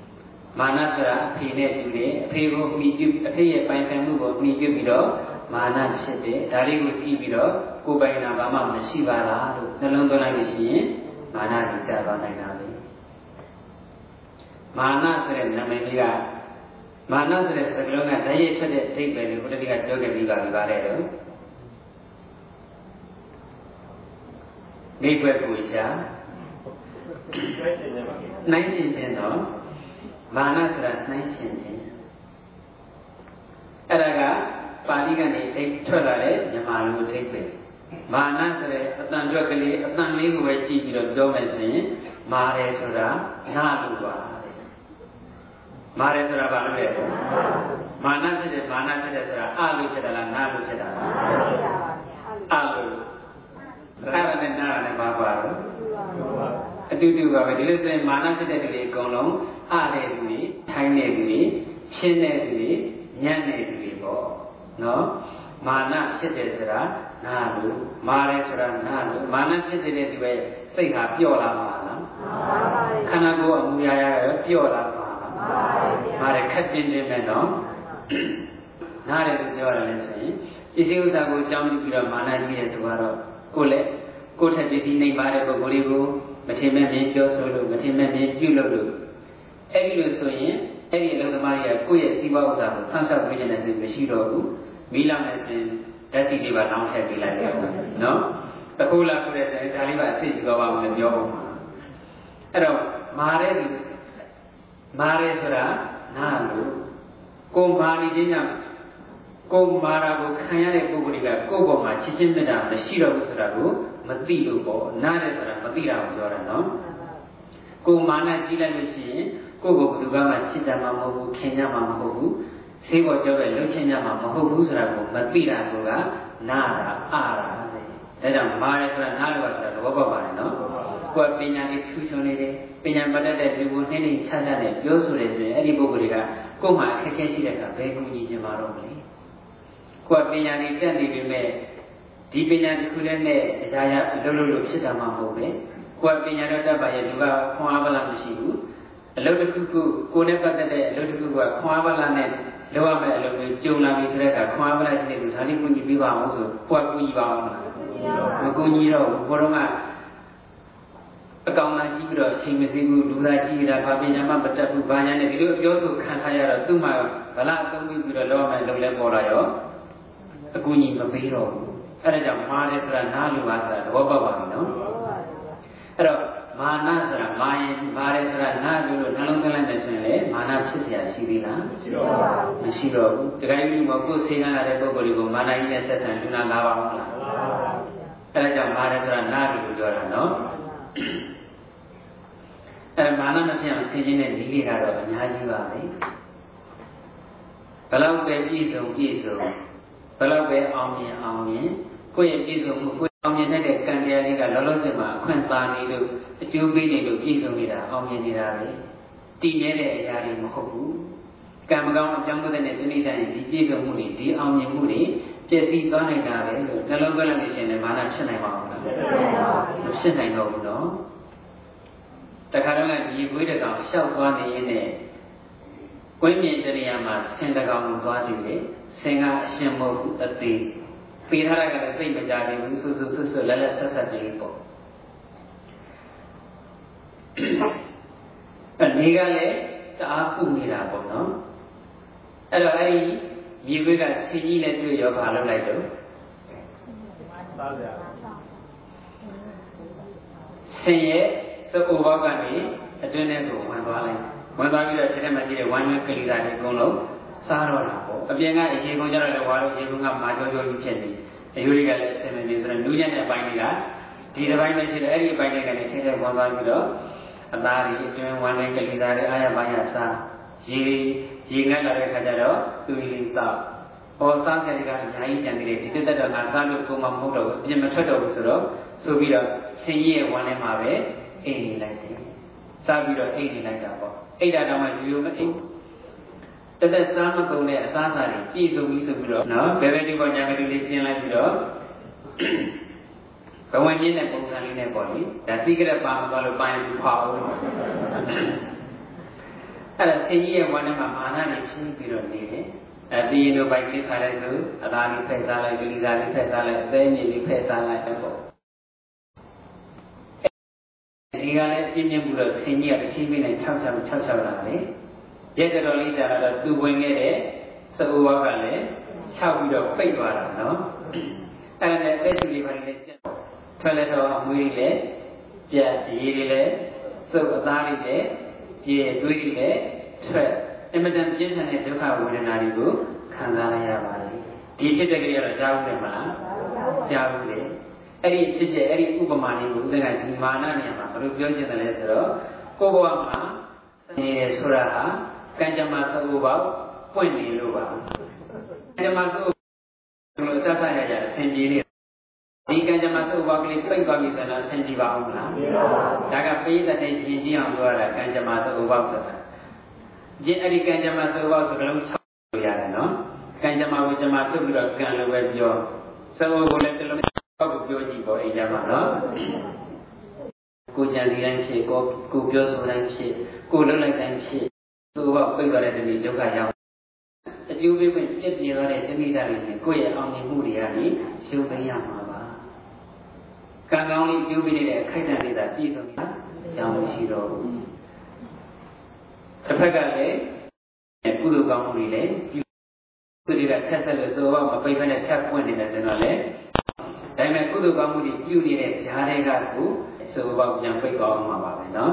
မာနဆိုတာအဖေနဲ့တူတယ်အဖေကိုမိပြုအဖေရဲ့ပိုင်ဆိုင်မှုကိုမိပြုပြီးတော့မာနဖြစ်တယ်ဒါလေးကိုကြည့်ပြီးတော့ကိုယ်ပိုင်တာဘာမှမရှိပါလားလို့နှလုံးသွင်းလိုက်လို့ရှိရင်မာနကြီးတက်သွားနိုင်တာပဲမာနဆိုတဲ့နာမည်ကြီးကမာနဆိုတဲ့စကားလုံးကဓာတ်ရိုက်ထွက်တဲ့အဓိပ္ပာယ်ကိုဘုရားကပြောခဲ့ပြီးပါပြီပါတယ်တော့နေွက်ကိုရှာ နိုင်ရှင်ခြင်းတော့မာနဆိုတာနိုင်ရှင်ခြင်းအဲ့ဒါကပါဠိကနေအိတ်ထွက်လာတဲ့မြန်မာလိုအဓိပ္ပာယ်မာနဆိုတဲ့အတန်ကြွက်ကလေးအတန်လေးကိုပဲကြည့်ပြီးတော့ပြောမယ်ဆိုရင်မာတယ်ဆိုတာနာလို့ပါမာတယ်ဆိုတာဘာလို့လဲမာနဖြစ်တယ်မာနဖြစ်တယ်ဆိုတာအလို့ဖြစ်တယ်လားနာလို့ဖြစ်တာလားအလို့အဲ့ဒါနဲ့နာနဲ့ဘာပါတော့ အတူတူပါပဲဒီလိုဆိုရင်မာနဖြစ်တဲ့ကလေးအကုန်လုံးအတဲ့သူတွေထိုင်းတဲ့သူတွေရှင်းတဲ့သူတွေညံ့တဲ့သူတွေပေါ့နော်မာနဖြစ်တယ်ဆိုတာနာလို့မာတယ်ဆိုတာနာလို့မာနဖြစ်တဲ့သူရဲ့စိတ်ဟာပျော့လာမှာလားခန္ဓာကိုယ်အမူအရာရပျော့လာမှာမာတယ်ခက်ပြင်းပြင်းပဲနော်နားတယ်လို့ပြောရတယ်ဆိုရင်ပစ္စည်းဥစ္စာကိုအကြောင်းပြုပြီးတော့မာနကြီးတယ်ဆိုတော့ကိုယ်လည်းကိုယ်ထက်ပစ္စည်းနှိမ်ပါတဲ့ပုဂ္ဂိုလ်တွေကို မထင်မဲ့မြင်ပြောဆိုလို့မထင်မဲ့မြင်ပြုလုပ်လို့အဲ့ဒီလိုဆိုရင်အဲ့ဒီအလုံးသမားကြီးကကိုယ့်ရဲ့စီးပွားဥစ္စာကိုဆန့်ဆောက်ပေးနေတဲ့စိတ်မရှိတော့ဘူးမိလာမယ်ဆိုရင်ဓာတ်စီလေးပါတောင်းထည့်ပေးလိုက်တယ်နော်တခုလာဆိုတဲ့ဒါလေးပါအစ်စ်ကြောပါမလို့ပြောအောင်အဲ့တော့မာတဲ့မာရဲဆိုတာနာလို့ကိုမာနေခြင်းကြောင့်ကိုမာရာကိုခံရတဲ့ပုဂ္ဂိုလ်ကကိုယ့်ဘောမှာချစ်ချင်းမေတ္တာမရှိတော့ဘူးဆိုတာကို မသိလို့ပေါ့နားတယ်ဆိုတာမသိတာကိုပြောတာနော်ကိုမာနကြီးလိုက်လို့ရှိရင်ကိုယ့်ကိုဘယ်သူကမှချစ်ကြမှာမဟုတ်ဘူးခင်ကြမှာမဟုတ်ဘူးဆေးပေါ်ကြောတဲ့လှုပ်ရှင်ကြမှာမဟုတ်ဘူးဆိုတာကိုမသိတာကနာတာအာတာတဲ့ဒါကြောင့်မာရဲဆိုတာနားလို့ဆိုတာသဘောပေါက်ပါတယ်နော်ကိုယ်ပညာနဲ့ဖြူချွန်နေတယ်ပညာမတတ်တဲ့ဒီကိုနှင်းနှင်းချာချာနဲ့ပြောဆိုတယ်ဆိုရင်အဲ့ဒီပုဂ္ဂိုလ်တွေကကိုယ်မှာအခက်အခဲရှိတဲ့အခါဘယ်ကူညီခြင်းမတော့မလဲကိုယ်ပညာနဲ့တက်နေပြီမဲ့ ဒီပညာတစ်ခုတည်းနဲ့အရာရာလုံးလုံးလို့ဖြစ်တာမှမဟုတ်ပဲကိုယ်ပညာတော့တတ်ပါရဲ့လူကခွန်အားပါလားမရှိဘူးအလုပ်တစ်ခုခုကိုယ်နဲ့ပတ်သက်တဲ့အလုပ်တစ်ခုကခွန်အားပါလားနဲ့လောက်ရမယ့်အလုပ်တွေကြုံလာပြီဆိုတဲ့အခါခွန်အားပါလားရှိတဲ့လူဒါလေးကူညီပေးပါအောင်ဆိုကိုယ်ကူညီပါအောင်မကူညီတော့ဘူးဘုရားကအကောင်လာကြီးပြီးတော့အချိန်မစည်းဘူးလူသားကြီးတာဘာပညာမှမတတ်ဘူးဘာညာနဲ့ဒီလိုပြောဆိုခံထားရတော့သူ့မှာဗလာအသုံးပြုပြီးတော့လောမယ်လုံလဲပေါ်လာရောအကူကြီးမပေးတော့ဘူး အဲ့ဒါကြောင့်မာတယ်ဆိုတာနားလူပါဆိုတာသဘောပေါက်ပါပြီနော်အဲ့တော့မာနဆိုတာမာရင်မာတယ်ဆိုတာနားလူလို့နှလုံးသွင်းလိုက်မယ်ဆိုရင်လေမာနဖြစ်เสียရှိသေးလားမရှိတော့ဘူးမရှိတော့ဘူးတခါကြီးမှာကိုယ်ဆေးကားရတဲ့ပုဂ္ဂိုလ်တွေကိုမာနကြီးနဲ့ဆက်ဆံလူနာလာပါအောင်လားအဲ့ဒါကြောင့်မာတယ်ဆိုတာနားလူလို့ပြောတာနော်အဲမာနမဖြစ်အောင်ဆင်ခြင်တဲ့နည်းလေးကတော့အများကြီးပါပဲဘလောက်ပဲပြည့်စုံပြည့်စုံဘလောက်ပဲအောင်မြင်အောင်မြင် ကိုယ့်ရဲ့ပြည့်စုံမှုကိုယ်အောင်မြင်တဲ့ကံတရားလေးကလောလောဆယ်မှာအခွင့်သာနေလို့အကျိုးပေးနေလို့ပြည့်စုံနေတာအောင်မြင်နေတာပဲတည်မြဲတဲ့အရာတွေမဟုတ်ဘူးကံမကောင်းအကြောင်းတဲ့ပြိဋိဒံဒီပြည့်စုံမှုတွေဒီအောင်မြင်မှုတွေပြည့်စည်သွားနိုင်တာပဲလို့နှလုံးသွင်းလို့ရှိရင်လည်းမာနဖြစ်နိုင်ပါဘူးလားမဖြစ်နိုင်တော့ဘူးနော်တခါတော့လည်းဒီကွေးတကောင်ရှောက်သွားနေရင်လည်းကွင်းမြင့်တရားမှာဆင်တကောင်ကိုသွားတယ်လေဆင်ကအရှင်မဟုတ်ဘူးအသေး ပေးထားတာကလည်းသိမကြသေးဘူးဆူဆူဆူဆူလက်လက်ဆက်ဆက်လေးပေါ့အနေကလည်းတအားကုနေတာပေါ့နော်အဲ့တော့အဲ့ဒီမြေခွေးကဆင်းကြီးနဲ့တွေ့ရောဘာလုပ်လိုက်တော့သားကြဆင်းရဲ့စကုဘောကနေအတွင်းထဲကိုဝင်သွားလိုက်ဝင်သွားပြီးတော့ခြေထဲမှာရှိတဲ့ဝမ်းနဲ့ကလေးသားတွေအကုန်လုံးစားတော့တာပေါ့ အပြင်ကအရေကုန်ကြတော့လည်းဝါလို့ရေကုန်ကမာကြောကြောကြီးဖြစ်နေအယူတွေကလည်းဆင်းနေဆိုတော့နူးညံ့တဲ့အပိုင်းတွေကဒီတစ်ပိုင်းပဲရှိတယ်အဲ့ဒီအပိုင်းတွေကလည်းခြေထဲဝင်သွားပြီးတော့အသားတွေအတွင်းဝမ်းနဲ့ကလေးသားတွေအားရပါရစားရေရေငတ်လာတဲ့ခါကျတော့သူလေးတောက်ဟောစားကြတဲ့ကအများကြီးကြံနေတယ်ဒီတက်တော့ငါစားလို့ကိုယ်မှမဟုတ်တော့ဘူးအပြင်မထွက်တော့ဘူးဆိုတော့ဆိုပြီးတော့ဆင်းရဲဝမ်းထဲမှာပဲအိမ်နေလိုက်တယ်စားပြီးတော့အိမ်နေလိုက်တာပေါ့အိတ်တာတော့မှယူယူမအိမ် တသက်စားမကုန်တဲ့အစားအစာတွေပြည့်စုံပြီးဆိုပြီးတော့နော်ဘယ်ဘက်ဒီပေါ်ညာဘက်ဒီလေးပြင်လိုက်ပြီးတော့ဘဝင်ပြင်းတဲ့ပုံစံလေးနဲ့ပေါ့လေဒါစီကရက်ပါမသွားလို့ပိုင်းပြီးဖောက်အောင်အဲ့ဒါဆင်းကြီးရဲ့ဝမ်းထဲမှာမာနနဲ့ဖြင်းပြီးတော့နေတယ်အတီးတို့ပိုက်ကလေးခါလိုက်သူအသားလေးဖက်စားလိုက်ဒလီစားလေးဖက်စားလိုက်အသေးကြီးလေးဖက်စားလိုက်ပေါ့ဒီကလည်းပြင်းပြင်းပြီးတော့ဆင်းကြီးကတစ်ချိန်ပြီးနေ6 6 6 6လာတယ် ရက်တော်လေးကြာတော့သူဝင်ခဲ့တဲ့စအိုးဝါကလည်းခြောက်ပြီးတော့ပိတ်သွားတာနော်အဲ့ဒါနဲ့အသက်ရှူလေးပါလေးလည်းထွက်လက်တော့အမွေးလည်းပြတ်ရေတွေလည်းစုပ်အသားတွေလည်းပြေတွေးတွေလည်းထွက်အမတန်ပြင်းထန်တဲ့ဒုက္ခဝေဒနာတွေကိုခံစားရပါတယ်ဒီဖြစ်တဲ့ကြရတော့ကြားဘူးတယ်မလားကြားဘူးလေအဲ့ဒီဖြစ်တဲ့အဲ့ဒီဥပမာလေးကိုဦးဇင်းကဒီမာနနေရာမှာဘယ်လိုပြောချင်တယ်လဲဆိုတော့ကိုယ်ဘဝမှာနေရဆိုတာဟာ ကံကြမ္မာသဘောပေါက်ပွင့်နေလို့ပါကံကြမ္မာသဘောလို့စသရရအစဉ်ပြေနေဒီကံကြမ္မာသဘောပေါက်ကလေးပြိတ်သွားပြီဆိုတော့အစဉ်ပြေပါအောင်မလားဒါကပေးတဲ့ရင်ကြည့်အောင်ပြောရတာကံကြမ္မာသဘောပေါက်ဆိုတာဒီအဲ့ဒီကံကြမ္မာသဘောပေါက်ဆိုတော့6လို့ရတယ်နော်ကံကြမ္မာကိုကြမ္မာထုတ်ပြီးတော့ကံလိုပဲပြောသဘောကိုလည်းတလုံးပေါက်ကိုပြောကြည့်ပေါ့အိမ်ကြမှာနော်ကိုကြံစီတိုင်းဖြစ်ကိုကိုပြောဆိုတိုင်းဖြစ်ကိုလှုပ်လိုက်တိုင်းဖြစ် သူကပြိတ်သွားတဲ့တတိဒုက္ခရောက်အကျိုးပေးမဲ့ပြည့်ပြည့်သွားတဲ့တတိတာတွေနဲ့ကိုယ့်ရဲ့အောင်မြင်မှုတွေကနေရှုံးသိမ်းရမှာပါကံကောင်းလေးကျိုးပေးနေတဲ့အခိုက်အတန့်တွေသာပြည့်စုံတာကြောင်းမရှိတော့ဘူးတစ်ဖက်ကလည်းကုသိုလ်ကောင်းမှုတွေလည်းသူတွေကဆက်ဆက်လို့ဆိုတော့မပိတ်ဖက်နဲ့ချက်ပွင့်နေတယ်ဆိုတော့လေဒါပေမဲ့ကုသိုလ်ကောင်းမှုတွေပြုနေတဲ့ဈာတွေကကိုဆိုတော့ပြန်ပိတ်သွားအောင်မှာပါပဲเนาะ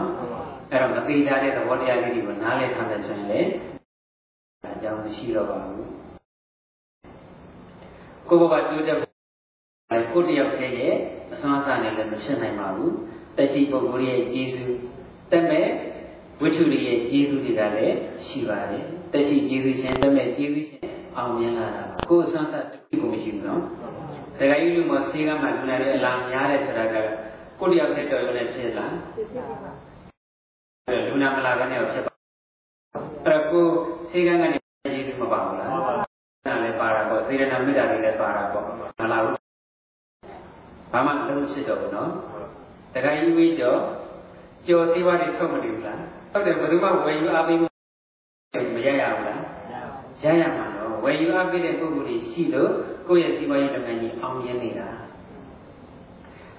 အဲ့တော့မသိကြတဲ့သဘောတရားလေးတွေကိုနားလည်ထားမယ်ဆိုရင်လေအကြောင်းမရှိတော့ပါဘူးကိုယ်ကတိုးတက်ကိုတယောက်တည်းရဲ့အစွမ်းအစနဲ့လည်းမဖြစ်နိုင်ပါဘူးတရှိပုဂ္ဂိုလ်ရဲ့ကျေးဇူးတက်မဲ့ဝိထုတွေရဲ့ကျေးဇူးတွေကလည်းရှိပါတယ်တရှိကျေးဇူးရှင်တက်မဲ့ကျေးဇူးရှင်အောင်မြင်လာတာကိုယ်အစွမ်းအစတခုကိုမရှိဘူးနော်တခါကြီးလူမဆေးကမှလူနာတွေအလားများတဲ့ဆိုတာကကိုတယောက်တည်းတော်ရုံနဲ့ဖြစ်လား ဖြစ်ပါပါလူနာမလာကနေဖြစ်ပါအဲ့တော့ကိုဆေးကန်းကနေကျေးဇူးမပါဘူးလားနာလည်းပါတာပေါ့စေရနာမေတ္တာတွေလည်းပါတာပေါ့မလာဘူးဘာမှအလုံးဖြစ်တော့ဘူးနော်တခါကြီးဝေးကြောကြော်သေးပါးတွေထုတ်မလို့လားဟုတ်တယ်ဘယ်သူမှဝယ်ယူအားပေးမှုမရရဘူးလားရရမှာတော့ဝယ်ယူအားပေးတဲ့ပုဂ္ဂိုလ်တွေရှိလို့ကိုယ့်ရဲ့စီးပွားရေးလုပ်ငန်းကြီးအောင်မြင်နေတာ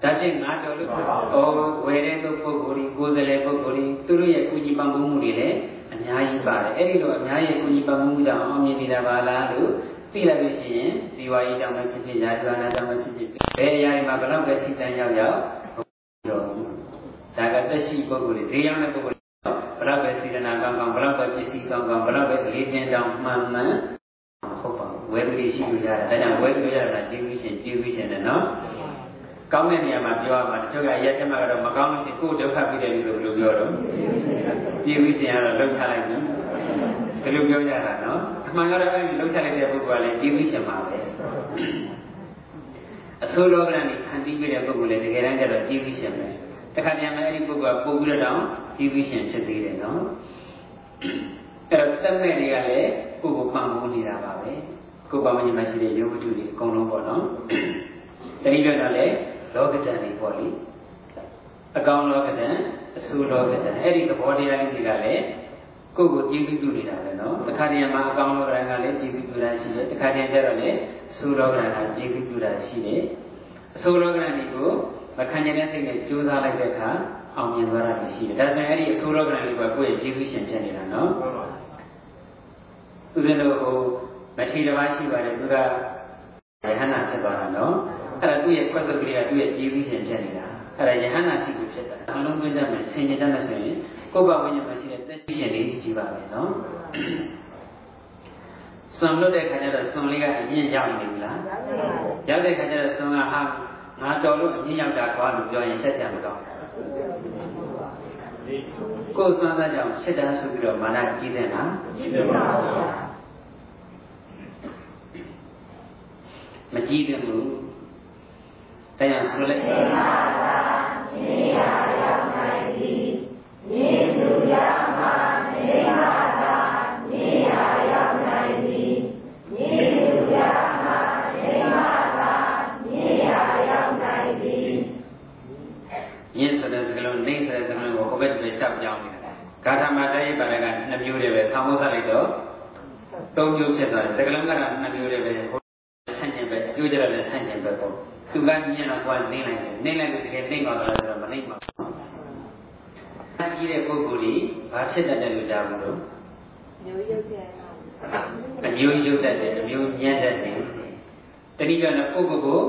ဒါချင်းငါတော်လို့ဩဝယ်တဲ့ပုဂ္ဂိုလ်တွေကိုယ်စလဲပုဂ္ဂိုလ်တွေသူတို့ရဲ့ကုညီပံ့ပိုးမှုတွေလည်းအများကြီးပါတယ်အဲ့ဒီလိုအများကြီးကုညီပံ့ပိုးမှုကြောင့်အောင်မြင်နေတာပါလားလို့သိလိုက်လို့ရှိရင်ဇီဝရေးကြောင့်ပဲဖြစ်ဖြစ်ရာဇဝနာကြောင့်ပဲဖြစ်ဖြစ်ဘယ်အရာတွေမှာဘယ်တော့ပဲထိတန်ရောက်ရောက်တော့ဒါကတက်ရှိပုဂ္ဂိုလ်တွေဈေးရောက်တဲ့ပုဂ္ဂိုလ်ဘလောက်ပဲစေတနာကောင်းကောင်းဘလောက်ပဲပစ္စည်းကောင်းကောင်းဘလောက်ပဲအလေးချင်းတောင်းမှန်မှန်ဟုတ်ပါဘူးဝဲကလေးရှိလို့ရတယ်ဒါကြောင့်ဝဲကလေးရတာကျေးဇူးရှင်ကျေးဇူးရှင်တယ်နော် ကောင်းတဲ့နေရာမှာပြောရမှာတချို့ကရက်ချက်မှာကတော့မကောင်းဘူးကိုယ်ဒုက္ခပြီးတယ်လို့ဘယ်လိုပြောတော့ကျေးဇူးရှင်ကတော့လှုပ်ထားလိုက်နော်ဒီလိုပြောကြတာနော်အမှန်ကတော့အဲ့ဒီလှုပ်ထားလိုက်တဲ့ပုဂ္ဂိုလ်ကလည်းကျေးဇူးရှင်ပါပဲအဆိုးလောကနဲ့ဖန်တီးပြတဲ့ပုဂ္ဂိုလ်လည်းတကယ်တမ်းကျတော့ကျေးဇူးရှင်ပဲတခါတည်းမှာအဲ့ဒီပုဂ္ဂိုလ်ကပုံပြီးတော့ကျေးဇူးရှင်ဖြစ်သေးတယ်နော်အဲ့တော့တက်မဲ့တွေကလည်းကိုယ်ကိုပံ့ပိုးနေတာပါပဲကိုယ်ပါမညီမရှိတဲ့ယောဂတုတွေအကုန်လုံးပေါ့နော်တတိယတော့လည်း လောကတန်တွေပေါ့လေအကောင်လောကတန်အဆူလောကတန်အဲ့ဒီသဘောတရားလေးတွေကလည်းကိုယ့်ကိုကျေးဇူးပြုနေတာပဲနော်တခါတည်းမှာအကောင်းလောကကလည်းကျေးဇူးပြုတာရှိတယ်တခါတည်းကျတော့လည်းအဆိုးလောကကကျေးဇူးပြုတာရှိတယ်အဆိုးလောကတွေကိုမခံနိုင်တဲ့စိတ်နဲ့ကြိုးစားလိုက်တဲ့အခါအောင်မြင်သွားတာရှိတယ်ဒါဆိုရင်အဲ့ဒီအဆိုးလောကတွေကကိုယ့်ရဲ့ကျေးဇူးရှင်ဖြစ်နေတာနော်ဦးဇင်းတို့ဟိုမထေရဘာရှိပါတယ်သူကယဟန္တာဖြစ်သွားတာနော် အဲ့ဒါသူ့ရဲ့ကွက်ကလေးကသူ့ရဲ့ကျေးဇူးရှင်ဖြစ်နေတာအဲ့ဒါယဟန္တာဖြစ်ကိုဖြစ်တာအလုံးသွင်းတတ်မယ်ဆင်ញင်တတ်မယ်ဆိုရင်ကိုယ်ပါဝိညာဉ်မှာရှိတဲ့သက်ရှင်လေးကြီးပါပဲနော်ဆွန်လွတ်တဲ့ခါကျတော့ဆွန်လေးကအမြင့်ရောက်နေပြီလားရောက်တဲ့ခါကျတော့ဆွန်ကဟာငါတော်လို့အမြင့်ရောက်တာကွာလို့ပြောရင်ဆက်ကြမတော့ကိုယ်စွမ်းသားကြောင့်ဖြစ်တာဆိုပြီးတော့မာနကြီးတဲ့လားကြီးတယ်ပါဗျာမကြီးတယ်ဘူး တရားဆိုလိုက်ပါနေရရောက်နိုင်သည်နေလူရမှာနေမှာသာနေရရောက်နိုင်သည်နေလူရမှာနေမှာသာနေရရောက်နိုင်သည်ယင်းဆိုတဲ့စကားလုံးနေဆိုတဲ့စကားလုံးကိုဟိုဘက်တွေချက်ပြောင်းနေတာဂါထာမတည်းပါရကနှစ်မျိုးတည်းပဲဆောင်းဖို့ဆက်လိုက်တော့သုံးမျိုးဖြစ်သွားတယ်စကားလုံးကတော့နှစ်မျိုးတည်းပဲဆန့်ကျင်ပဲအကျိုးကြရတဲ့ဆန့်ကျင်ပဲပေါ့ သူကမြင်တော့ကိုယ်ကနေလိုက်တယ်နေလိုက်လို့တကယ်နေမှာဆိုတော့မနေမှာအကြီးတဲ့ပုဂ္ဂိုလ်ကြီးဘာဖြစ်တတ်တယ်လို့ကြားဘူးလို့မျိုးရုပ်တဲ့အမျိုးရုပ်တတ်တယ်အမျိုးညံ့တတ်တယ်တတိယကပုဂ္ဂိုလ်ကို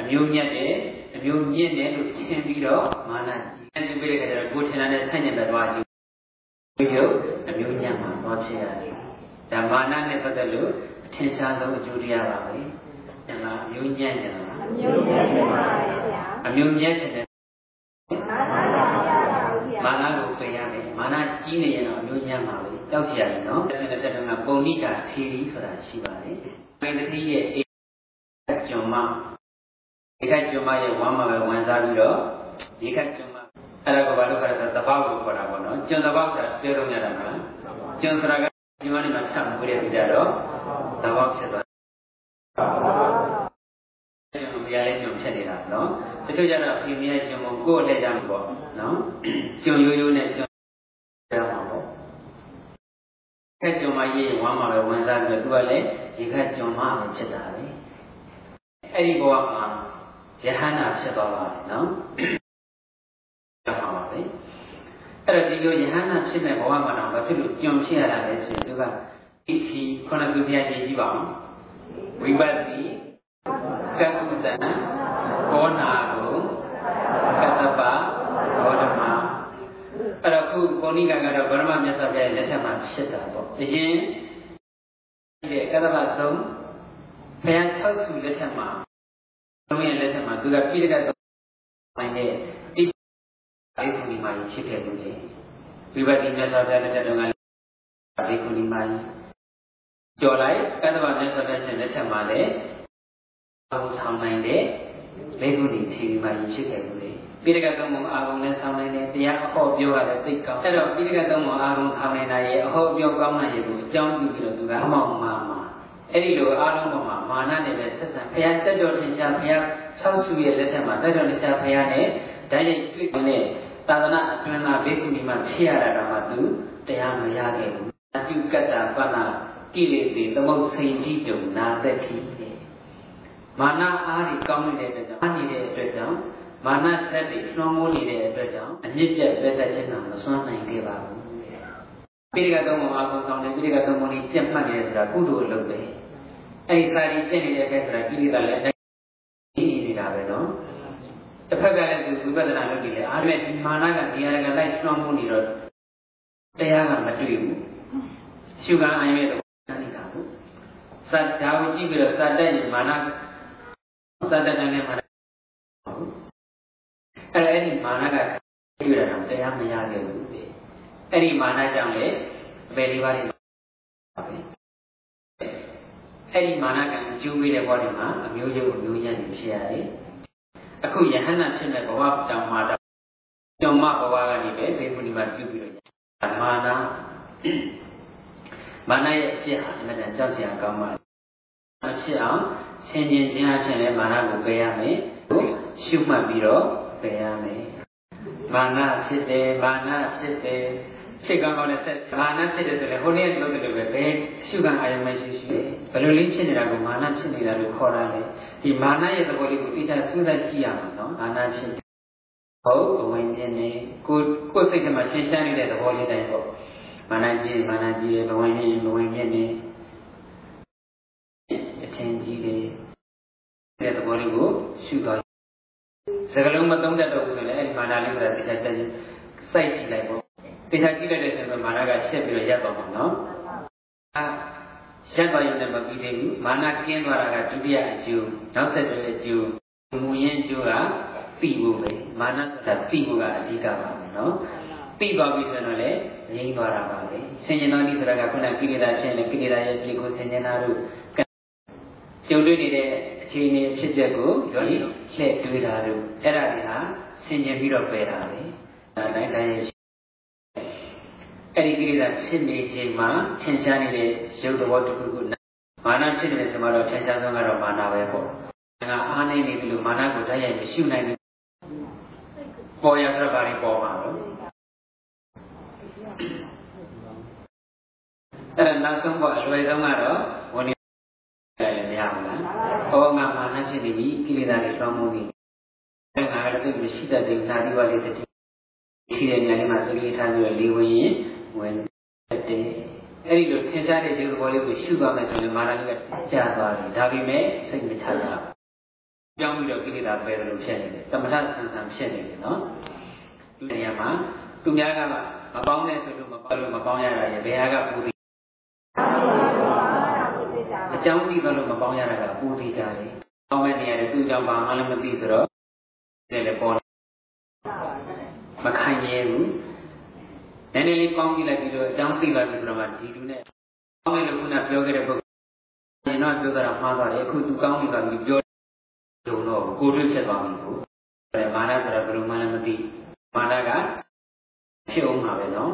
အမျိုးညံ့တယ်အမျိုးညင့်တယ်လို့ထင်ပြီးတော့မာနကြီးအဲဒီပြည့်တဲ့ခါကျတော့ကိုယ်ထင်တာနဲ့ဆန့်ကျင်ဘက်သွားကြည့်ရုပ်အမျိုးညံ့မှာသွားဖြစ်ရတယ်ဒါမာနနဲ့ပတ်သက်လို့အထင်ရှားဆုံးအကျိုးတရားပါပဲ။ဒါကအမျိုးညံ့တယ် လား။အမျိုးညံ့တယ်ပါဗျာ။အမျိုးညံ့တယ်မာနကိုပယ်ရမယ်။မာနကြီးနေရင်တော့အမျိုးညံ့မှာပဲ။ကြောက်စရာကြီးနော်။ဆက်တဲ့တုန်းကပုံဏိတာသီရီဆိုတာရှိပါတယ်။မိတ္တိရဲ့အေကျွန်မဒီကကျွန်မရဲ့ဝမ်းမှာပဲဝင်စားပြီးတော့ဒီကကျွန်မအဲ့ဒါကဘာလို့ခါဆိုတပောက်လို့ခေါ်တာပေါ့နော်။ကျွန်တပောက်ဆိုတာပြောလို့ရတာမလား။ကျွန်ဆိုတာကဒီမနေ့မှာဆက်မှုရတဲ့ကြတော့တပောက်ဖြစ်သွားတယ်။ဒီရလေးကျွ န်ဖြစ်နေတာနော်။တချို့ကျတော့ဒီမြဲကျွန်ကိုကိုယ်လက်ကြမှာပေါ့နော်။ကျွန်ရိုးရိုးနဲ့ကျွန်ရမှာပေါ့။ခက်ကျွန်မရေးဝမ်းမှာပဲဝင်စားပြီးတော့သူကလည်းဒီခက်ကျွန်မပဲဖြစ်တာပဲ။အဲ့ဒီဘဝမှာယဟန္တာဖြစ်သွားပါတယ်နော်။ရမှာပါပဲ။အဲ့တော့ဒီလိုယဟန္တာဖြစ်မဲ့ဘဝမှာတော့ဘာဖြစ်လို့ကြုံဖြစ်ရတာလဲဆိုရင်သူကဒီစီခုနစုပြည့်ကြည့်ပါဦး။ဝိပဿတိကက္ကုတံ ကောနာကိုကတ္တပဘောဓမအဲ့တော့ခုကိုဏိကကတော့ဗရမမြတ်စွာဘုရားလက်ထက်မှာဖြစ်တာပေါ့အရင်ဒီကတ္တပဆုံးဘုရား6စုလက်ထက်မှာလုံးရဲ့လက်ထက်မှာသူကပိဋကတ်ပိုင်းနဲ့တိဘိက္ခုနီမာကြီးဖြစ်ခဲ့လို့လေဝိပဿနာမြတ်စွာဘုရားလက်ထက်တုန်းကဘိက္ခုနီမာကြီးကြော်လိုက်ကတ္တပမြတ်စွာဘုရားရှင်လက်ထက်မှာလည်းအောင်ဆောင်နိုင်တဲ့ ဘိက္ခုနီသီရိမာကြီးဖြစ်ခဲ့လို့လေပိဋကတ်သုံးပုံအာဂုံနဲ့ဆောင်နိုင်တယ်တရားအဟောပြောရတယ်သိကောင်းအဲ့တော့ပိဋကတ်သုံးပုံအာဂုံဆောင်နိုင်တာရဲ့အဟောပြောကောင်းတာရဲ့ကိုအကြောင်းပြုပြီးတော့သူကအမောင်မှာမှာအဲ့ဒီလိုအားလုံးပေါ်မှာမာနနဲ့ပဲဆက်ဆံဘုရားတက်တော်ထင်ရှားဘုရား6စုရဲ့လက်ထက်မှာတက်တော်ထင်ရှားဘုရားနဲ့ဓာတ်ရိုက်တွေ့တဲ့သာသနာအတွင်းသားဘိက္ခုနီမှာဖြစ်ရတာတော့မှသူတရားမရခဲ့ဘူးအတုကတ္တပဏကိလေသေသမုတ်စိန်တိတုံနာသက်တိ မာနအားကြီးကောင်းနေတဲ့အတွက်ကြောင့်အားနေတဲ့အတွက်ကြောင့်မာနသက်တွေလွှမ်းမိုးနေတဲ့အတွက်ကြောင့်အမြင့်ပြတ်ပဲသက်ခြင်းကမစွမ်းနိုင်ခဲ့ပါဘူးပိဋကသုံးပုံအကုန်ဆောင်တယ်ပိဋကသုံးပုံကြီးပြတ်မှတ်နေတယ်ဆိုတာကုသိုလ်လုပ်တယ်အဲဒီစာရီပြည့်နေတဲ့အခါဆိုတာကိလေသာလည်းအတိုင်းနေနေတာပဲနော်တစ်ဖက်ကလည်းသူဝိပဿနာလုပ်ပြီးလေအားမဲ့ဒီမာနကနေရာကလိုက်လွှမ်းမိုးနေတော့တရားကမတွေ့ဘူးရှုခံအိုင်းရဲ့တော့နေတာဘူးစัจ जा ကိုကြည့်ပြီးတော့စัจတဲ့မာန စัจတဲ့နဲ့မာနအဲ့ဒါအဲ့ဒီမာနကတွေ့ရတာတရားမရခဲ့ဘူးအဲ့ဒီမာနကြောင့်လေအပေလေးပါးတွေအဲ့ဒီမာနကအကျိုးပေးတဲ့ဘဝတွေမှာအမျိုးရုပ်အမျိုးရည်တွေဖြစ်ရတယ်အခုယဟန္တာဖြစ်တဲ့ဘဝတောင်မှာတော့ကျော်မဘဝကနေပဲဘေကုဏီမှာပြုပြီးတော့မာနမာနရဲ့အဖြစ်ဟာအမှန်တန်ကြောက်စရာကောင်းပါအဖြစ်အောင် ဆင်ခြင်ခြင်းအဖြစ်လည်းမာနကိုပယ်ရမယ်ရှုမှတ်ပြီးတော့ပယ်ရမယ်မာနဖြစ်တယ်မာနဖြစ်တယ်စိတ်ကောင်းကောင်းနဲ့ဆက်မာနဖြစ်တယ်ဆိုရင်ဟိုနေ့ကလုပ်တယ်လို့ပဲဘယ်ရှုခံအာရုံမရှိရှိဘယ်လိုလေးဖြစ်နေတာကိုမာနဖြစ်နေတာလို့ခေါ်တာလေဒီမာနရဲ့သဘောလေးကိုသိချစူးစမ်းကြည့်ရမှာနော်မာနဖြစ်ဟုတ်ဘဝင်ပြင်းနေကိုကိုစိတ်ထဲမှာရှင်းရှားနေတဲ့သဘောလေးတိုင်းပေါ့မာနကြီးမာနကြီးရဲ့ဘဝင်ပြင်းဘဝင်ပြင်းနေအထင်ကြီးတယ် တဲ့သဘောလေးကိုရှုတော့စကလုံးမသုံးတတ်တော့ဘူးလေအဲ့ဒီမာနလေးကသိချတက်စိုက်ကြည့်လိုက်ပေါ့သိချကြည့်လိုက်တဲ့အခါမှာမာနကရှက်ပြီးတော့ရပ်သွားမှာနော်အာရှက်သွားရင်လည်းမပြီးသေးဘူးမာနကင်းသွားတာကဒုတိယအကျိုးနောက်ဆက်တွဲအကျိုးမူရင်းအကျိုးကပြီးဖို့ပဲမာနဆိုတာပြီးဖို့ကအဓိကပါပဲနော်ပြီးသွားပြီဆိုတော့လည်းငြိမ်းသွားတာပါပဲဆင်ញင်တော်ဒီဆိုတာကခုနကိလေသာဖြစ်နေကိလေသာရဲ့ပြေကိုဆင်ញင်တာတို့ကြုံတွေ့နေတဲ့ အခြေအနေဖြစ်တဲ့ကိုယောဂီလှည့်တွေးတာတို့အဲ့ဒါတွေဟာဆင်ញင်ပြီးတော့ပယ်တာပဲအဲတိုင်းတိုင်းအဲ့ဒီကိလေသာဖြစ်နေချိန်မှာထင်ရှားနေတဲ့ရုပ်သဘောတစ်ခုခုမာနဖြစ်နေဆိုမှတော့ထင်ရှားဆုံးကတော့မာနပဲပေါ့ငါအားနေနေပြီလို့မာနကိုတိုက်ရိုက်မရှိနိုင်ဘူးပေါ်ရဆိုပါရီပေါ်မှာတော့အဲ့ဒါနောက်ဆုံးပေါ့အလွယ်ဆုံးကတော့ဝန်နေလည်းမရဘူးလားဟောငါမာန ဖြစ်နေပြီကိလေသာတွေလွှမ်းမိုးနေတယ်ငါကတည်းကမရှိတတ်တဲ့နာဒီဝလေးတတိရှိတဲ့နေရာလေးမှာစိတ်လေးထားပြီးတော့လေးဝင်ရင်ဝင်တဲ့အဲ့ဒီလိုသင်ကြားတဲ့ဒီသဘောလေးကိုရှုပါမယ်ဆိုရင်မာနလေးကကြာသွားတယ်ဒါပေမဲ့စိတ်မချတာပြောင်းပြီးတော့ကိလေသာပယ်တယ်လို့ဖြစ်နေတယ်တမထဆန်းဆန်းဖြစ်နေတယ်နော်ဒီနေရာမှာသူများကမပေါင်းနဲ့ဆိုလို့မပေါင်းလို့မပေါင်းရတာရဲ့ဘယ်ဟာကပူသည်အကြောင်းသိသလိုမပေါင်းရတာကပူသည်ကြတယ် ပေါင်းမဲ့နေရာတွေသူ့ကြောင့်ဘာမှလည်းမသိဆိုတော့လည်းပေါ်မခံရဘူးနည်းနည်းလေးပေါင်းကြည့်လိုက်ပြီးတော့အကြောင်းသိပါပြီဆိုတော့မှဒီလူနဲ့ပေါင်းမယ်လို့ခုနပြောခဲ့တဲ့ပုဂ္ဂိုလ်ရင်တော့ပြောတာမှားသွားတယ်အခုသူကောင်းပြီပါပြီပြောကြုံတော့ကိုတွေ့ဖြစ်သွားပြီကိုမာနဆိုတာဘယ်လိုမှလည်းမသိမာနကဖြစ်အောင်မှာပဲနော်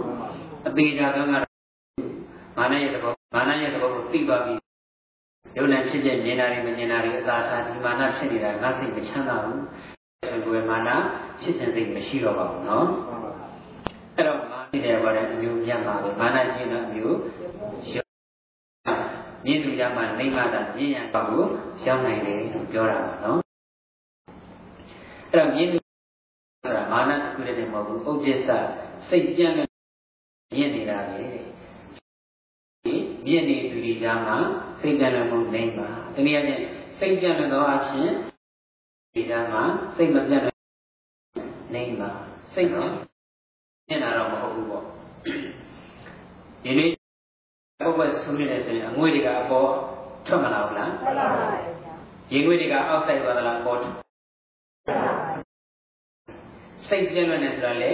အသေးချာဆုံးကတော့မာနရဲ့သဘောမာနရဲ့သဘောကိုသိပါပြီ ယုံနဲ့ဖြစ်ဖြစ်မြင်တာတွေမမြင်တာတွေအသာအသာဒီမာနဖြစ်နေတာငါစိတ်မချမ်းသာဘူးဘယ်မာနဖြစ်ခြင်းစိတ်မရှိတော့ပါဘူးနော်အဲ့တော့မာနတဲ့ဘာလဲအမျိုးမြတ်မှာပဲမာနခြင်းတော့အမျိုးရောမြင့်သူကြမှာနေမတာမြင့်ရပါကိုရောက်နိုင်တယ်လို့ပြောတာပါနော်အဲ့တော့မြင့်သူဆိုတာမာနတစ်ခုတည်းမဟုတ်ဘူးဥဒိစ္စစိတ်ပြန့်တဲ့မြင့်နေတာပဲ မြင့်နေသူတွေကြားမှာစိတ်ပြန့်တဲ့မှုနေပါတနည်းအားဖြင့်စိတ်ပြန့်တဲ့သောအဖြစ်ဒီကြားမှာစိတ်မပြတ်နေမှာစိတ်နော်ညင်တာတော့မဟုတ်ဘူးပေါ့ဒီနေ့ပုဂ္ဂိုလ်ဆူနေတယ်ဆိုရင်အငွေ့တွေကအပေါ်ထွက်မလာဘူးလားထွက်လာပါဘူးရေငွေ့တွေကအောက်ဆိုင်သွားသလားပေါ်ထွက်စိတ်ပြည့်လွတ်နေဆိုတာလေ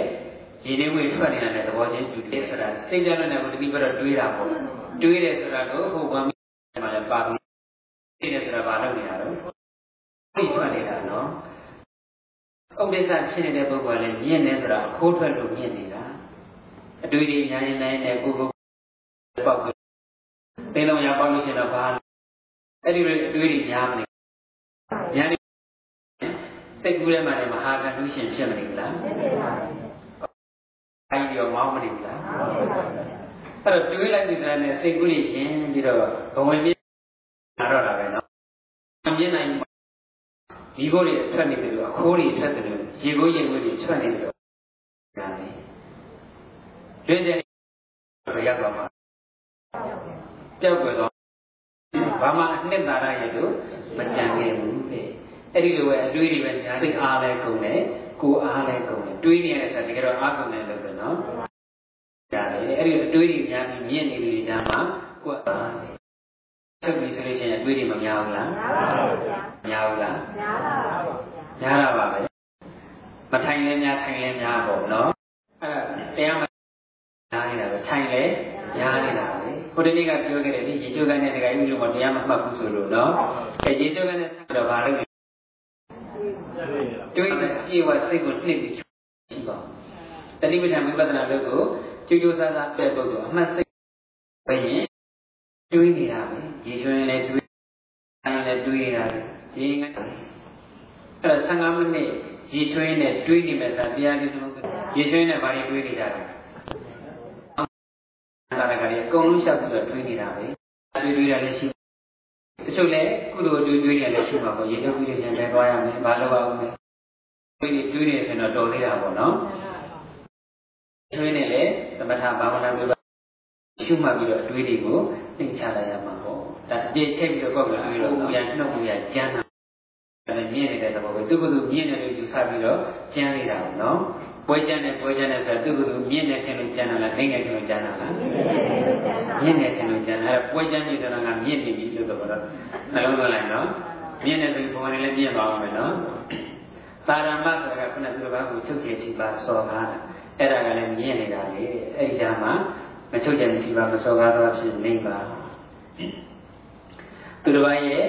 ရေနေငွေထွက်နေတာနဲ့သဘောချင်းတူတယ်ဆိုတာစိတ်ပြည့်လွတ်နေကိုတတိကတော့တွေးတာပေါ့တွေးတယ်ဆိုတာကိုဟိုဘာမှမလည်းပါဘူးသိတယ်ဆိုတာဘာလုပ်နေတာတော့သိထွက်နေတာနော်ဥပ္ပစ္စဖြစ်နေတဲ့ပုဂ္ဂိုလ်ကလည်းမြင့်နေဆိုတာခိုးထွက်လို့မြင့်နေတာအတွေ့အကြုံညာရင်နိုင်တဲ့ကိုယ်ကိုပေါက်ပင်လုံးရပေါက်လို့ရှိရင်တော့ဘာအဲ့ဒီလိုအတွေ့အကြုံညာမနေညာနေစိတ်ကူးထဲမှာလည်းမဟာကဏုရှင်ဖြစ်မနေဘူးလားဖြစ်ပါဘူး အဲ့ဒီတော့မောင်းမနေဘူးလားအဲ့တော့တွေးလိုက်ဒီကနေ့စိတ်ကူးလေးရှင်ပြီးတော့ဘဝင်ပြလာတော့တာပဲနော်မြင်နိုင်ဒီကိုယ်တွေထွက်နေတယ်လို့အခိုးတွေထွက်တယ်လို့ရေကိုရေကိုတွေထွက်နေတယ်လို့ဒါလေတွင်းတဲ့ဘယ်ရောက်သွားမှာပျောက်ွယ်သွားဘာမှအနှစ်သာရရဲ့လို့မကြံခဲ့ဘူးတဲ့အဲ့ဒီလိုပဲအတွေးတွေပဲညာစိတ်အားလဲကုန်တယ် ကိုအားလဲကုန်တယ်တွေးနေရတဲ့ဆိုတကယ်တော့အားကုန်တယ်လို့ပဲနော်ဒါလေအဲ့ဒီအတွေးတွေညာပြီးမြင့်နေတယ်ညာမှာကိုအားလဲဆက်ပြီးဆိုလို့ရှိရင်အတွေးတွေမများဘူးလားများပါဘူးများဘူးလားများပါပါများတာပါပဲမထိုင်လဲများထိုင်လဲများပေါ့နော်အဲ့တရားမများနေတာပဲထိုင်လဲများနေတာပဲဟိုတနေ့ကပြောခဲ့တယ်ဒီရေချိုးကန်းနဲ့တကယ်ကြီးလို့တရားမမှတ်ဘူးဆိုလို့နော်အဲရေချိုးကန်းနဲ့ဆက်တော့ဗာလို့တွေး တဲ့ပြေဝစိတ်ကိုနှိပ်ပြီးရှိပါတတိပဋ္ဌာန်ဝိပဿနာလုပ်ကိုကျိုးကျိုးဆန်းဆန်းပြတ်ပုဂ္ဂိုလ်အမှတ်စိတ်ပဲရင်တွေးနေတာပဲရေချိုးရင်လည်းတွေးရင်လည်းတွေးနေတာပဲရေငန်းအဲ့တော့15မိနစ်ရေချွေးနဲ့တွေးနေမယ်ဆိုတရားလေးသုံးရေချွေးနဲ့ဘာတွေတွေးနေကြလဲကုန်လုံးလျှောက်ပြီးတော့တွေးနေတာပဲတွေးတွေးရလည်းရှိတချို့လည်းကုသိုလ်တွေးတွေးရလည်းရှိမှာပေါ့ရေထုတ်ပြီးလို့ရှင်ပဲသွားရမယ်ဘာလို့ပါဦးလဲ တွေးတွေးနေဆိုတော့တော်သေးတာပေါ့နော်တွေးနေလေသမထဘာဝနာပြုပါရှုမှတ်ပြီးတော့အတွေးတွေကိုသိချလိုက်ရမှာပေါ့ဒါအကျေချက်ပြီးတော့ပေါ့ပြီးတော့ပြန်နှုတ်ပြီးရကျမ်းတာလည်းမြင်နေတဲ့သဘောပဲသူကသူမြင်တယ်လို့ယူဆပြီးတော့ကျမ်းနေတာပေါ့နော်ပွဲကျမ်းနဲ့ပွဲကျမ်းနဲ့ဆိုသူကသူမြင်နေတယ်လို့ကျမ်းတာလားနိုင်နေတယ်လို့ကျမ်းတာလားမြင်နေတယ်လို့ကျမ်းတာအဲပွဲကျမ်းပြီးတော့ကမြင်နေပြီလို့တော့နှလုံးသွင်းလိုက်နော်မြင်နေတယ်ဘုံနဲ့လည်းမြင်ပါအောင်မယ်နော် တာရမဆိုတာကခုနကသူဘာကိုချုပ်ချယ်ကြည့်ပါစော်ကားတာအဲ့ဒါကလည်းမြင်နေတာလေအဲ့ဒီဓမ္မမချုပ်ချယ်ကြည့်ပါမစော်ကားတော့ဖြစ်နေပါသူတစ်ပါးရဲ့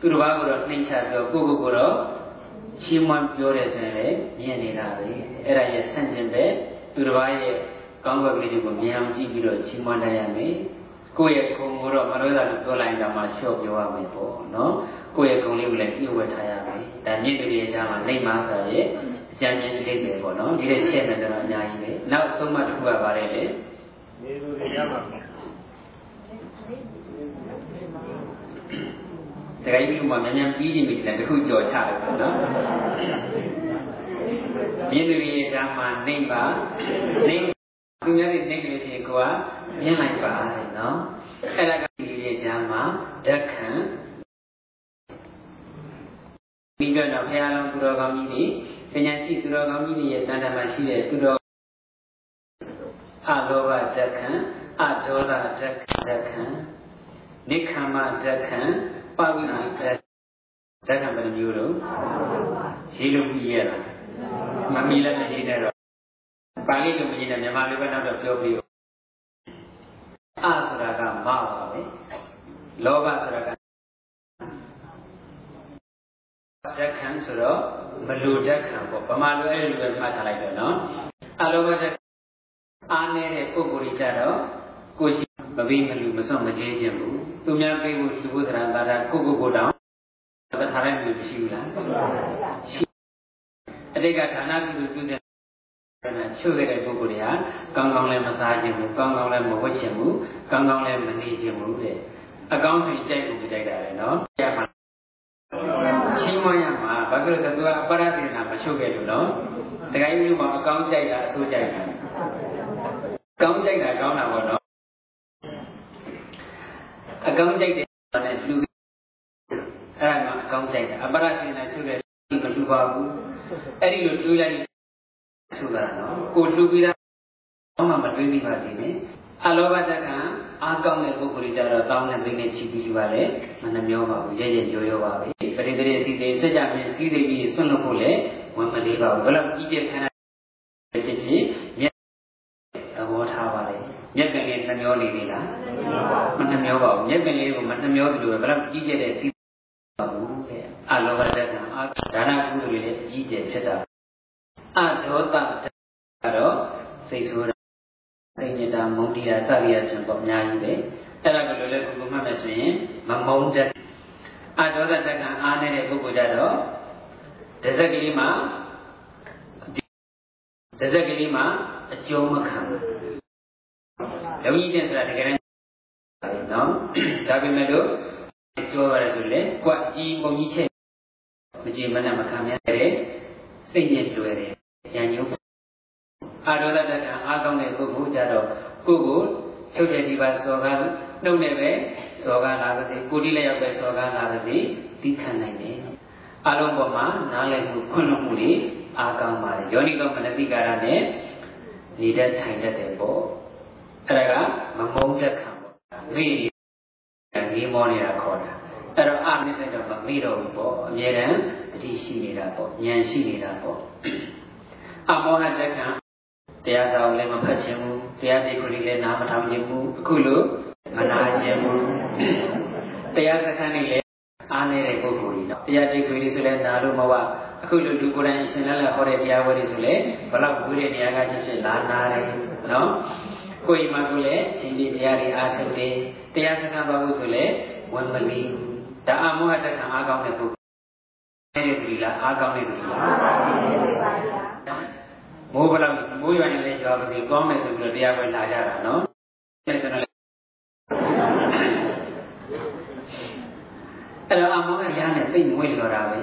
သူတစ်ပါးကိုတော့နှိမ့်ချပြောကိုယ့်ကိုယ်ကိုတော့ချီးမွမ်းပြောတဲ့ဆိုရင်လည်းမြင်နေတာပဲအဲ့ဒါရဲ့ဆန့်ကျင်တဲ့သူတစ်ပါးရဲ့ကောင်းဘက်ကလေးတွေကိုမြင်အောင်ကြည့်ပြီးတော့ချီးမွမ်းတတ်ရမယ်ကိုယ့်ရဲ့ခုံကိုတော့မလို့သာလို့ပြောလိုက်တာမှလျှော့ပြောရမယ်ပေါ့နော် ကိုယ့်ရဲ့ခုံလေးကိုလည်းပြုတ်ဝတ်ထားရမယ်ဒါမြင့်တွေရဲ့အကြောင်းမှာနိုင်မှာဆိုရဲ့အကြံဉာဏ်လေးပဲပေါ့နော်ဒီလိုရှင်းမယ်ဆိုတော့အများကြီးပဲနောက်ဆုံးမှတစ်ခုကပါတယ်လေနေသူတွေရမှာတခါကြီးမြို့မှာမြန်မြန်ပြီးနေပြီလည်းတခုကြော်ချတယ်ပေါ့နော်မြင်သူရဲ့ဓမ္မနေပါနေသူများတွေနေလို့ရှိရင်ကိုကမြင်လိုက်ပါလေနော်အဲ့ဒါကဒီရဲ့ဓမ္မဓက္ခံ ဒီကတော့ဘုရားလုံးသူတော်ကောင်းကြီးတွေပညာရှိသူတော်ကောင်းကြီးတွေရဲ့တန်တမှာရှိတဲ့သူတော်အလောဘဓက္ခံအဒေါသဓက္ခံနိခမ္မဓက္ခံပဝိနိဓက္ဓက္ခံဘယ်မျိုးတော့ရေးလို့ပြီးရတာမမီလည်းမရေးနဲ့တော့ပါဠိလိုမရေးနဲ့မြန်မာလိုပဲနောက်တော့ပြောပြီးအဆိုတာကမပါပဲလောဘဆိုတာက ဓက္ခံဆိုတော့မလူဓက္ခံပေါ့ဗမာလိုအဲ့လိုပဲမှတ်ထားလိုက်တော့နော်အလောဘဓက္အားနေတဲ့ပုဂ္ဂိုလ်ကြီးကြတော့ကိုရှိမပြီးမလူမစွန့်မကျေးခြင်းဘူးသူများပေးဖို့လူဘုရားသာသာကိုကိုကိုတောင်သထားတဲ့လူမရှိဘူးလားရှိအတိတ်ကဌာနပြုပြုတဲ့ချုပ်ခဲ့တဲ့ပုဂ္ဂိုလ်တွေဟာကောင်းကောင်းလည်းမစားခြင်းဘူးကောင်းကောင်းလည်းမဝတ်ခြင်းဘူးကောင်းကောင်းလည်းမနေခြင်းဘူးတဲ့အကောင်းဆုံးကြိုက်ဖို့ကြိုက်တာလေနော်ရမှာချင်း မရမှာဘာလို့လဲဆိုတော့သူကအပရသေနာမချုပ်ခဲ့လို့နော်တခါကြီးမျိုးမှာအကောင်းကြိုက်တာအဆိုးကြိုက်တာကောင်းကြိုက်တာကောင်းတာပေါ့နော်အကောင်းကြိုက်တဲ့နဲ့လူအဲ့ဒါကအကောင်းကြိုက်တာအပရသေနာချုပ်တဲ့မလူပါဘူးအဲ့ဒီလိုတွေးလိုက်ဆိုတာနော်ကိုလူပြီးသားဘာမှမတွေးမိပါစေနဲ့အလောဘတက္ကံ အားကောင်းတဲ့ပုဂ္ဂိုလ်တွေကြတော့တောင်းတဲ့သိနေချီပြီးယူပါလေမနှမျောပါဘူးရဲရဲရောရောပါပဲပရိသေရစီသေးစကြမြင်စီးသေးပြီးဆွန့်လွတ်ဖို့လည်းဝန်မလေးပါဘူးဘယ်လောက်ကြီးတဲ့ခန္ဓာဖြစ်ဖြစ်မျက်သဘောထားပါလေမျက်ကလေးနှမျောနေသေးလားမနှမျောပါဘူးမျက်ကလေးကိုမနှမျောသလိုပဲဘယ်လောက်ကြီးတဲ့စီးပါဘူးတဲ့အလောဘတက္ကံအာဒါနကုသိုလ်တွေလည်းအကြီးကျယ်ဖြစ်တာအဒေါသကတော့စိတ်ဆိုးတာ စိတ်ညစ်တာမုန်းတရားစသည်အပြင်ပေါ့အများကြီးပဲအဲ့ဒါကလည်းလည်းကုကုမှတ်မယ်ဆိုရင်မမုန်းတဲ့အဒေါသတက္ကံအားနေတဲ့ပုဂ္ဂိုလ်ကြတော့တစ်စက်ကလေးမှာတစ်စက်ကလေးမှာအကျုံးမခံဘူးလုံကြီးတဲ့ဆိုတာတကယ်နော်ဒါပေမဲ့လို့ပြောရတယ်ဆိုလေကွက်ကြီးပုံကြီးချက်မကြည်မနဲ့မခံရတဲ့စိတ်ညစ်လွယ်တယ်ဉာဏ်ညုံ အာရောဒတ္တအားကောင်းတဲ့ပုဂ္ဂိုလ်ကြတော့ကိုယ်ကိုချုပ်တဲ့ဒီပါစောကားနှုတ်နဲ့ပဲစောကားလာပါစေကိုတိလည်းရောက်ပဲစောကားလာပါစေသိခံနိုင်တယ်အလုံးပေါ်မှာနားလည်မှုခွင့်လွှတ်မှုတွေအားကောင်းပါတယ်ယောနိကောမနတိကာရနဲ့နေတတ်ထိုင်တတ်တယ်ပေါ့အဲ့ဒါကမမုန်းတက်ခံပေါ့မိနေမောနေတာခေါ်တာအဲ့တော့အာမစ္ဆေတော့မမိတော့ဘူးပေါ့အမြဲတမ်းအတိရှိနေတာပေါ့ဉာဏ်ရှိနေတာပေါ့အမောဟတက်ခံ တရားစာကိုလည်းမဖတ်ခြင်းဘူးတရားတိခုလေးလည်းနားမထောင်ခြင်းဘူးအခုလိုမနာခြင်းဘူးတရားစခန်းလေးလည်းအားနေတဲ့ပုဂ္ဂိုလ်ကြီးတော့တရားတိခုလေးဆိုလည်းနားလို့မဟုတ်အခုလိုလူကိုယ်တိုင်အရှင်လည်းလည်းဟောတဲ့တရားဝဲတွေဆိုလည်းဘလောက်ဝေးတဲ့နေရာကချင်းချင်းလာနာတယ်နော်ကိုယ်မှကိုလည်းရှင်ဒီတရားတွေအားထုတ်တယ်တရားစခန်းပါဖို့ဆိုလည်းဝန်မလီဒါအမောဟတက္ကံအားကောင်းတဲ့ပုဂ္ဂိုလ်တဲ့သူလားအားကောင်းတဲ့သူလား မိုးဘလောက်မိုးရွာနေလဲရွာပါစေကောင်းတယ်ဆိုပြီးတော့တရားပွဲလာကြတာနော်အဲ့ဒါအမောကရမ်းနဲ့သိမ့်ငွေလော်တာပဲ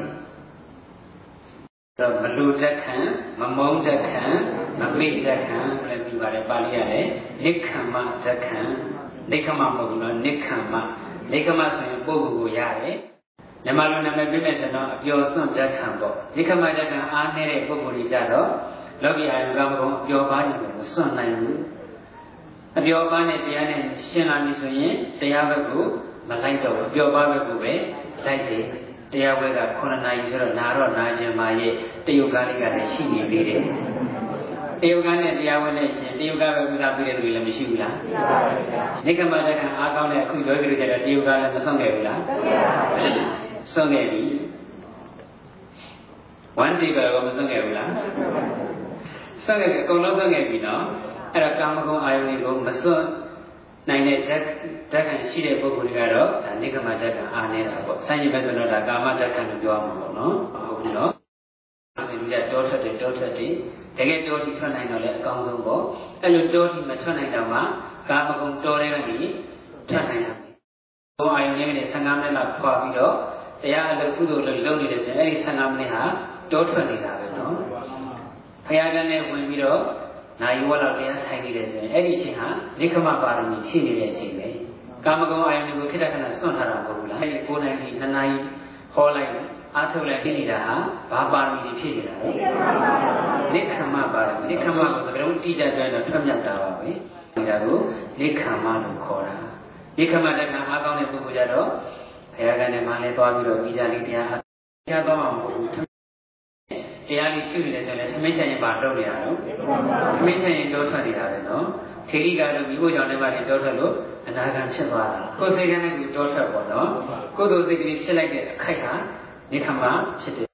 တော့မလူသက်ခံမမုန်းသက်ခံမမေ့သက်ခံလည်းပြီးပါတယ်ပါဠိရတယ်နိခမ္မသက်ခံနိခမ္မမဟုတ်ဘူးနော်နိခမ္မနိခမ္မဆိုရင်ပုဂ္ဂိုလ်ကိုရတယ်မြမလူနာမည်ပြည့်မဲ့ဆိုတော့အပျော်စွန့်သက်ခံပေါ့နိခမ္မသက်ခံအားနည်းတဲ့ပုဂ္ဂိုလ်ကြီးကြတော့ လောကီအာယုကမကုံအပျော်ပါးနေတယ်မစွန့်နိုင်ဘူးအပျော်ပါးနဲ့တရားနဲ့ရှင်းလာပြီဆိုရင်တရားဘက်ကိုမလိုက်တော့ဘူးအပျော်ပါးဘက်ကိုပဲလိုက်တယ်တရားပွဲက9နာရီဆိုတော့နာတော့နာခြင်းပါရဲ့တယုတ်ကားလေးကလည်းရှိနေသေးတယ်တယုတ်ကားနဲ့တရားပွဲနဲ့ရှင်တယုတ်ကားပဲဥစားပြတဲ့လူတွေလည်းမရှိဘူးလားရှိပါဘူး။နိကမတက္ကအားကောင်းတဲ့အခုယောဂီတွေကျတော့တယုတ်ကားလည်းမဆုံးခဲ့ဘူးလားဆုံးခဲ့ပြီ။ဝမ်းတိပဲမဆုံးခဲ့ဘူးလား ဆုံးခဲ့ပြီအကုန်လုံးဆုံးခဲ့ပြီနော်။အဲ့တော့ကာမဂုဏ်အာယုန်တွေကိုမစွန့်နိုင်တဲ့ဓာတ်ဓာတ်ခံရှိတဲ့ပုဂ္ဂိုလ်တွေကတော့ဒါနိကမဓာတ်ခံအားနေတာပေါ့။ဆိုင်ရင်ပဲဆိုတော့ဒါကာမဓာတ်ခံလို့ပြောရမှာပေါ့နော်။ဟုတ်ပြီနော်။အဲဒီလူကတောထွက်တယ်တောထွက်တယ်တကယ်တောတိထွက်နိုင်တော့လည်းအကောင်းဆုံးပေါ့။အဲ့လိုတောတိမထွက်နိုင်တော့မှကာမဂုဏ်တောတဲ့ကနေထွက်နိုင်ရမယ်။ဘုံအာယုန်လေးကနေ15မိနစ်လောက်ဖွာပြီးတော့တရားအလုပ်ကုသိုလ်လုပ်လုပ်နေတယ်ဆိုရင်အဲ့ဒီ15မိနစ်ဟာတောထွက်နေတာပဲနော်။ ဖရာကလည်းဝင်ပြီးတော့နိုင်ဝက်လောက်တရားဆိုင်နေတယ်ဆိုရင်အဲ့ဒီအချိန်ဟာနိခမပါရမီဖြည့်နေတဲ့အချိန်ပဲကာမဂုဏ်အာယုန်ကိုခိတ္တခဏစွန့်ထားတာမဟုတ်ဘူးလားအဲ့ဒီ9နိုင်ကြီး2နိုင်ဟောလိုက်အားထုတ်လိုက်ပြီးနေတာဟာဘာပါရမီဖြည့်နေတာလဲနိခမပါရမီနိခမကိုသကရုံးတိကျတဲ့တော့ထွက်မြောက်တာပါပဲဒါကိုနိခမလို့ခေါ်တာနိခမတက္ကအားကောင်းတဲ့ပုဂ္ဂိုလ်ကြတော့ဘုရားကလည်းမှလည်းသွားပြီးတော့ပြီးကြလေးတရားဟာကြားသွားမှာမဟုတ်ဘူး တရားလေးရှုနေတယ်ဆိုရင်သမင်းချင်ရင်ပါတော့နေရတော့သမင်းချင်ရင်တောထွက်နေတာပဲနော်ထေရီကတော့မိဖို့ကြောင့်လည်းပါနေတောထွက်လို့အနာဂံဖြစ်သွားတာကိုယ်စိတ်ကလည်းကိုတောထွက်ပေါ့နော်ကိုယ်တို့စိတ်ကလေးဖြစ်လိုက်တဲ့အခိုက်ဟာနိခမဖြစ်တယ်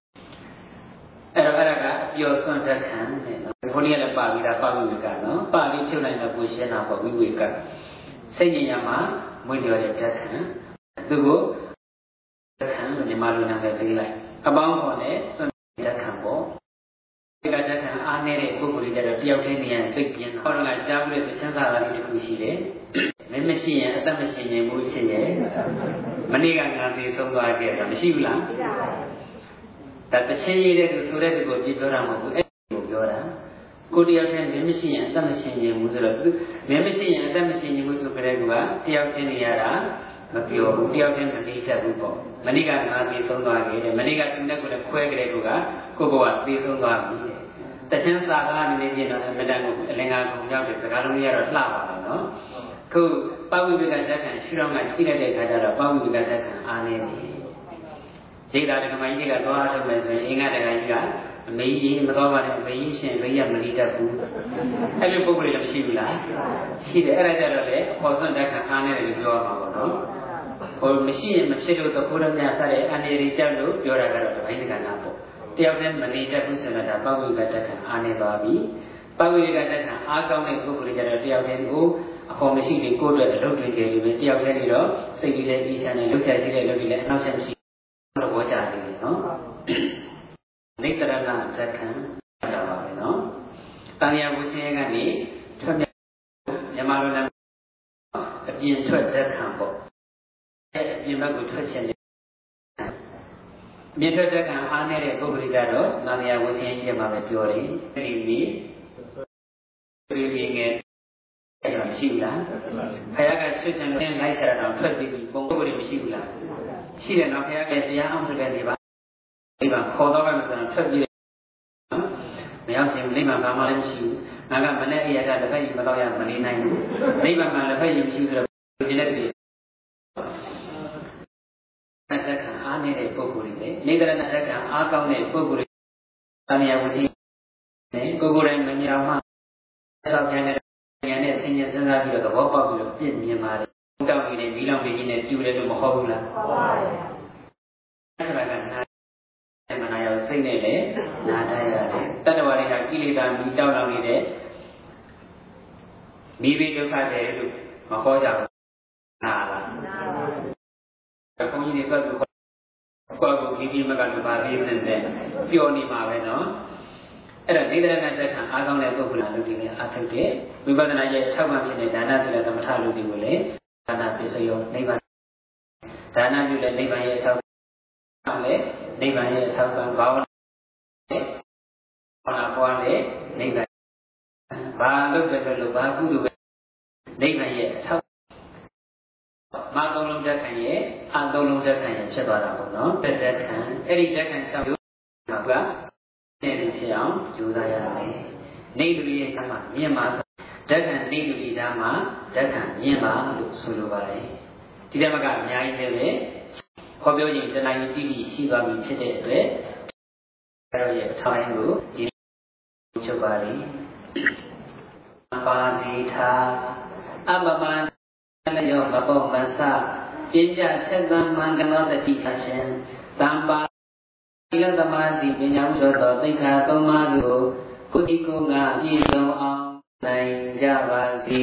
အဲ့တော့အဲ့ဒါကအပျော်စွန့်တတ်ခံတဲ့နော်ဘုန်းကြီးကလည်းပါပြီးတာပါဝိဝေကနော်ပါပြီးဖြုတ်လိုက်တော့ကိုရှင်းတာပေါ့ဝိဝေကစိတ်ဉာဏ်မှာမွေးလျော်တဲ့တတ်ခံသူကိုတတ်ခံလို့ညီမလူနာပဲပေးလိုက်အပေါင်းခေါ်နဲ့ စွန့်တတ်ခံပေါ့ဒီကတတ်ခံအားနေတဲ့ပုဂ္ဂိုလ်တွေကြတော့တယောက်တည်းနေရင်သိပြင်းတော့ဟောတော့ကကြားပြီးတဲ့သင်္သာလာလေးတစ်ခုရှိတယ်မင်းမရှိရင်အသက်မရှိရင်ဘူးရှိရဲ့မနေ့ကငါသေးဆုံးသွားခဲ့တာမရှိဘူးလားဒါတချင်းရည်တဲ့သူဆိုတဲ့သူကိုပြပြောတာမဟုတ်ဘူးအဲ့ကိုပြောတာကိုတယောက်တည်းမင်းမရှိရင်အသက်မရှိရင်ဘူးဆိုတော့မင်းမရှိရင်အသက်မရှိရင်ဘူးဆိုကြတဲ့ကူကတယောက်ချင်းနေရတာမပြောဘူးတယောက်ချင်းမနေတတ်ဘူးပေါ့ မနေ့ကငါသေဆုံးသွားခဲ့တယ်မနေ့ကသူနဲ့ကိုလည်းခွဲကြတဲ့ကူကကိုဘဝသေဆုံးသွားပြီတချမ်းစာကားနေနေပြင်တော့မတန်ကိုအလင်္ကာကုံရောက်တယ်စကားလုံးကြီးကတော့လှပါတယ်နော်ခုပဝိဝိကဇက်ခံရှုတော့ကကြည့်လိုက်တဲ့အခါကျတော့ပဝိဝိကဇက်ခံအားနေတယ်ဈေးသားတက္ကမကြီးကသွားထုတ်မယ်ဆိုရင်အင်္ဂါတက္ကကြီးကအမေကြီးမတော်ပါနဲ့အမေကြီးရှင်ဘေးရမလီတတ်ဘူးအဲ့လိုပုံစံလည်းမရှိဘူးလားရှိတယ်အဲ့ဒါကြတော့လေအခေါ်စွန့်တက်ခံအားနေတယ်လို့ပြောရမှာပေါ့နော် ဟိုမရှိရင်မဖြစ်လို့သဘောရမြတ်ဆက်တဲ့အန္တရာယ်တက်လို့ပြောတာကတော့ဒီဘိုင်းတက္ကနာပေါ့တယောက်တည်းမလီတတ်ဘူးဆိုတော့ဒါပဝိဝိကတက်ခံအားနေသွားပြီပဝိဝိကတက်ခံအားကောင်းတဲ့ပုဂ္ဂိုလ်တွေကြတော့တယောက်တည်းကိုအခေါ်မရှိလေကိုယ့်အတွက်အလုပ်တွေကြည့်လို့ပဲတယောက်တည်းနေတော့စိတ်ကြီးလည်းပြီးချမ်းတယ်လှုပ်ရှားရှိတဲ့လုပ်တွေလည်းအနောက်ဆက်မရှိတော့ဘောကြတယ်နော်နိတရဏဇက်ခံတာပါပဲနော်တန်ရာဝိသင်ကနေထွက်မြမြန်မာလိုလည်းအပြင်ထွက်ဇက်ခံပေါ့အဲအ ပြင်ဘက်ကိုထွက်ခြင်းလေမြေထွက်ဇက်ခံအားနေတဲ့ပုဂ္ဂိုလ်ကတော့တန်ရာဝိသင်ကြီးမှာပဲပြောတယ်အဲဒီဒီပြည်ပြည်ငယ်အဲ့တော့ရှိဘူးလားခရကဆွေးနွေးလိုက်ကြတော့ထွက်ပြီးပုံပုဂ္ဂိုလ်တွေမရှိဘူးလားရှိတယ်နော်ခရကတရားအောင်တဲ့နေပါနိဗ္ဗာန်ခေါ်တော့မယ်ဆိုတော့ထွက်ပြေးနော်မရောက်ခြင်းနိဗ္ဗာန်ဘာမှလည်းမရှိဘူးငါကမနဲ့အရာကတစ်ဖက်ကြီးမတော့ရမနေနိုင်ဘူးနိဗ္ဗာန်မှာတစ်ဖက်ကြီးမရှိဘူးဆိုတော့ဒီနေ့တည်းသက်သက်ခံအား နေတဲ့ပုဂ္ဂိုလ်တွေနေကရဏသက်ခံအားကောင်းတဲ့ပုဂ္ဂိုလ်တွေသံဃာဝတိနဲ့ကိုယ်ကိုယ်တိုင်မမြင်မှဆောက်ပြန်တဲ့ဉာဏ်နဲ့ဆင်ញင်စဉ်းစားပြီးတော့သဘောပေါက်ပြီးတော့ပြည့်မြင်ပါတယ်တောက်ပြီးနေမိလောင်ပြီးနေပြူတယ်လို့မဟုတ်ဘူးလားဟုတ်ပါတယ်အဲ့ဒါကနာမနာရောစိတ်နဲ့လည်းနားထားရတယ်တတ္တဝါတွေကကိလေသာမီတောက်လောင်နေတဲ့မိဘဒုက္ခတွေလို့မဟောကြဘူးနာလားနာပါဘူးဘုန်းကြီးတွေကသူ ခေါ်ကိုမိမိမကလူပါသေးတဲ့ပျော်နေမှာပဲနော်အဲ့တော့နေဒရဏသက်ခံအားကောင်းတဲ့ပုဂ္ဂိုလ်လူတွေလည်းအားထုတ်တဲ့ဝိပဿနာရဲ့ထောက်ပံ့ဖြစ်တဲ့ဒါနသီလသမထလူတွေကိုလည်းဒါနပစ္စယောနိဗ္ဗာန်ဒါနပြုတဲ့နိဗ္ဗာန်ရဲ့အထောက်အပံ့လည်းနိဗ္ဗာန်ရဲ့အထောက်အပံ့ဘာဝနာဘာနာပွားလည်းနိဗ္ဗာန်ဘာလုပ်တဲ့လို့ဘာကုသိုလ်ပဲနိဗ္ဗာန်ရဲ့အထောက် မာသုံးလုံးတက်ခံရဲ့အာသုံးလုံးတက်ခံရဲ့ဖြစ်သွားတာပေါ့နော်တက်တက်ခံအဲ့ဒီတက်ခံဆောင်ကနေနေဖြစ်အောင်ကြိုးစားရမယ်နေတူရဲ့ကမှမြင်ပါဓက္ခံနေတူဒီဓမ္မဓက္ခံမြင်ပါလို့ဆိုလိုပါတယ်ဒီဓမ္မကအများကြီးလည်းပဲခေါ်ပြောရင်တဏှာကြီးတိတိရှိသွားပြီဖြစ်တဲ့အတွက်အဲ့တော့ရဲ့ထိုင်းကိုဒီချုပ်ပါလိပါဏိထာအပမန္တယောမပောမသပညာချက်သမန္ကလောတတိအရှင်သံပါဒီလသမာဓိပညာဥသောသောသိက္ခာသုံးပါးတို့ကိုဒီကိုငါပြည့်စုံအောင်နိုင်ကြပါစေ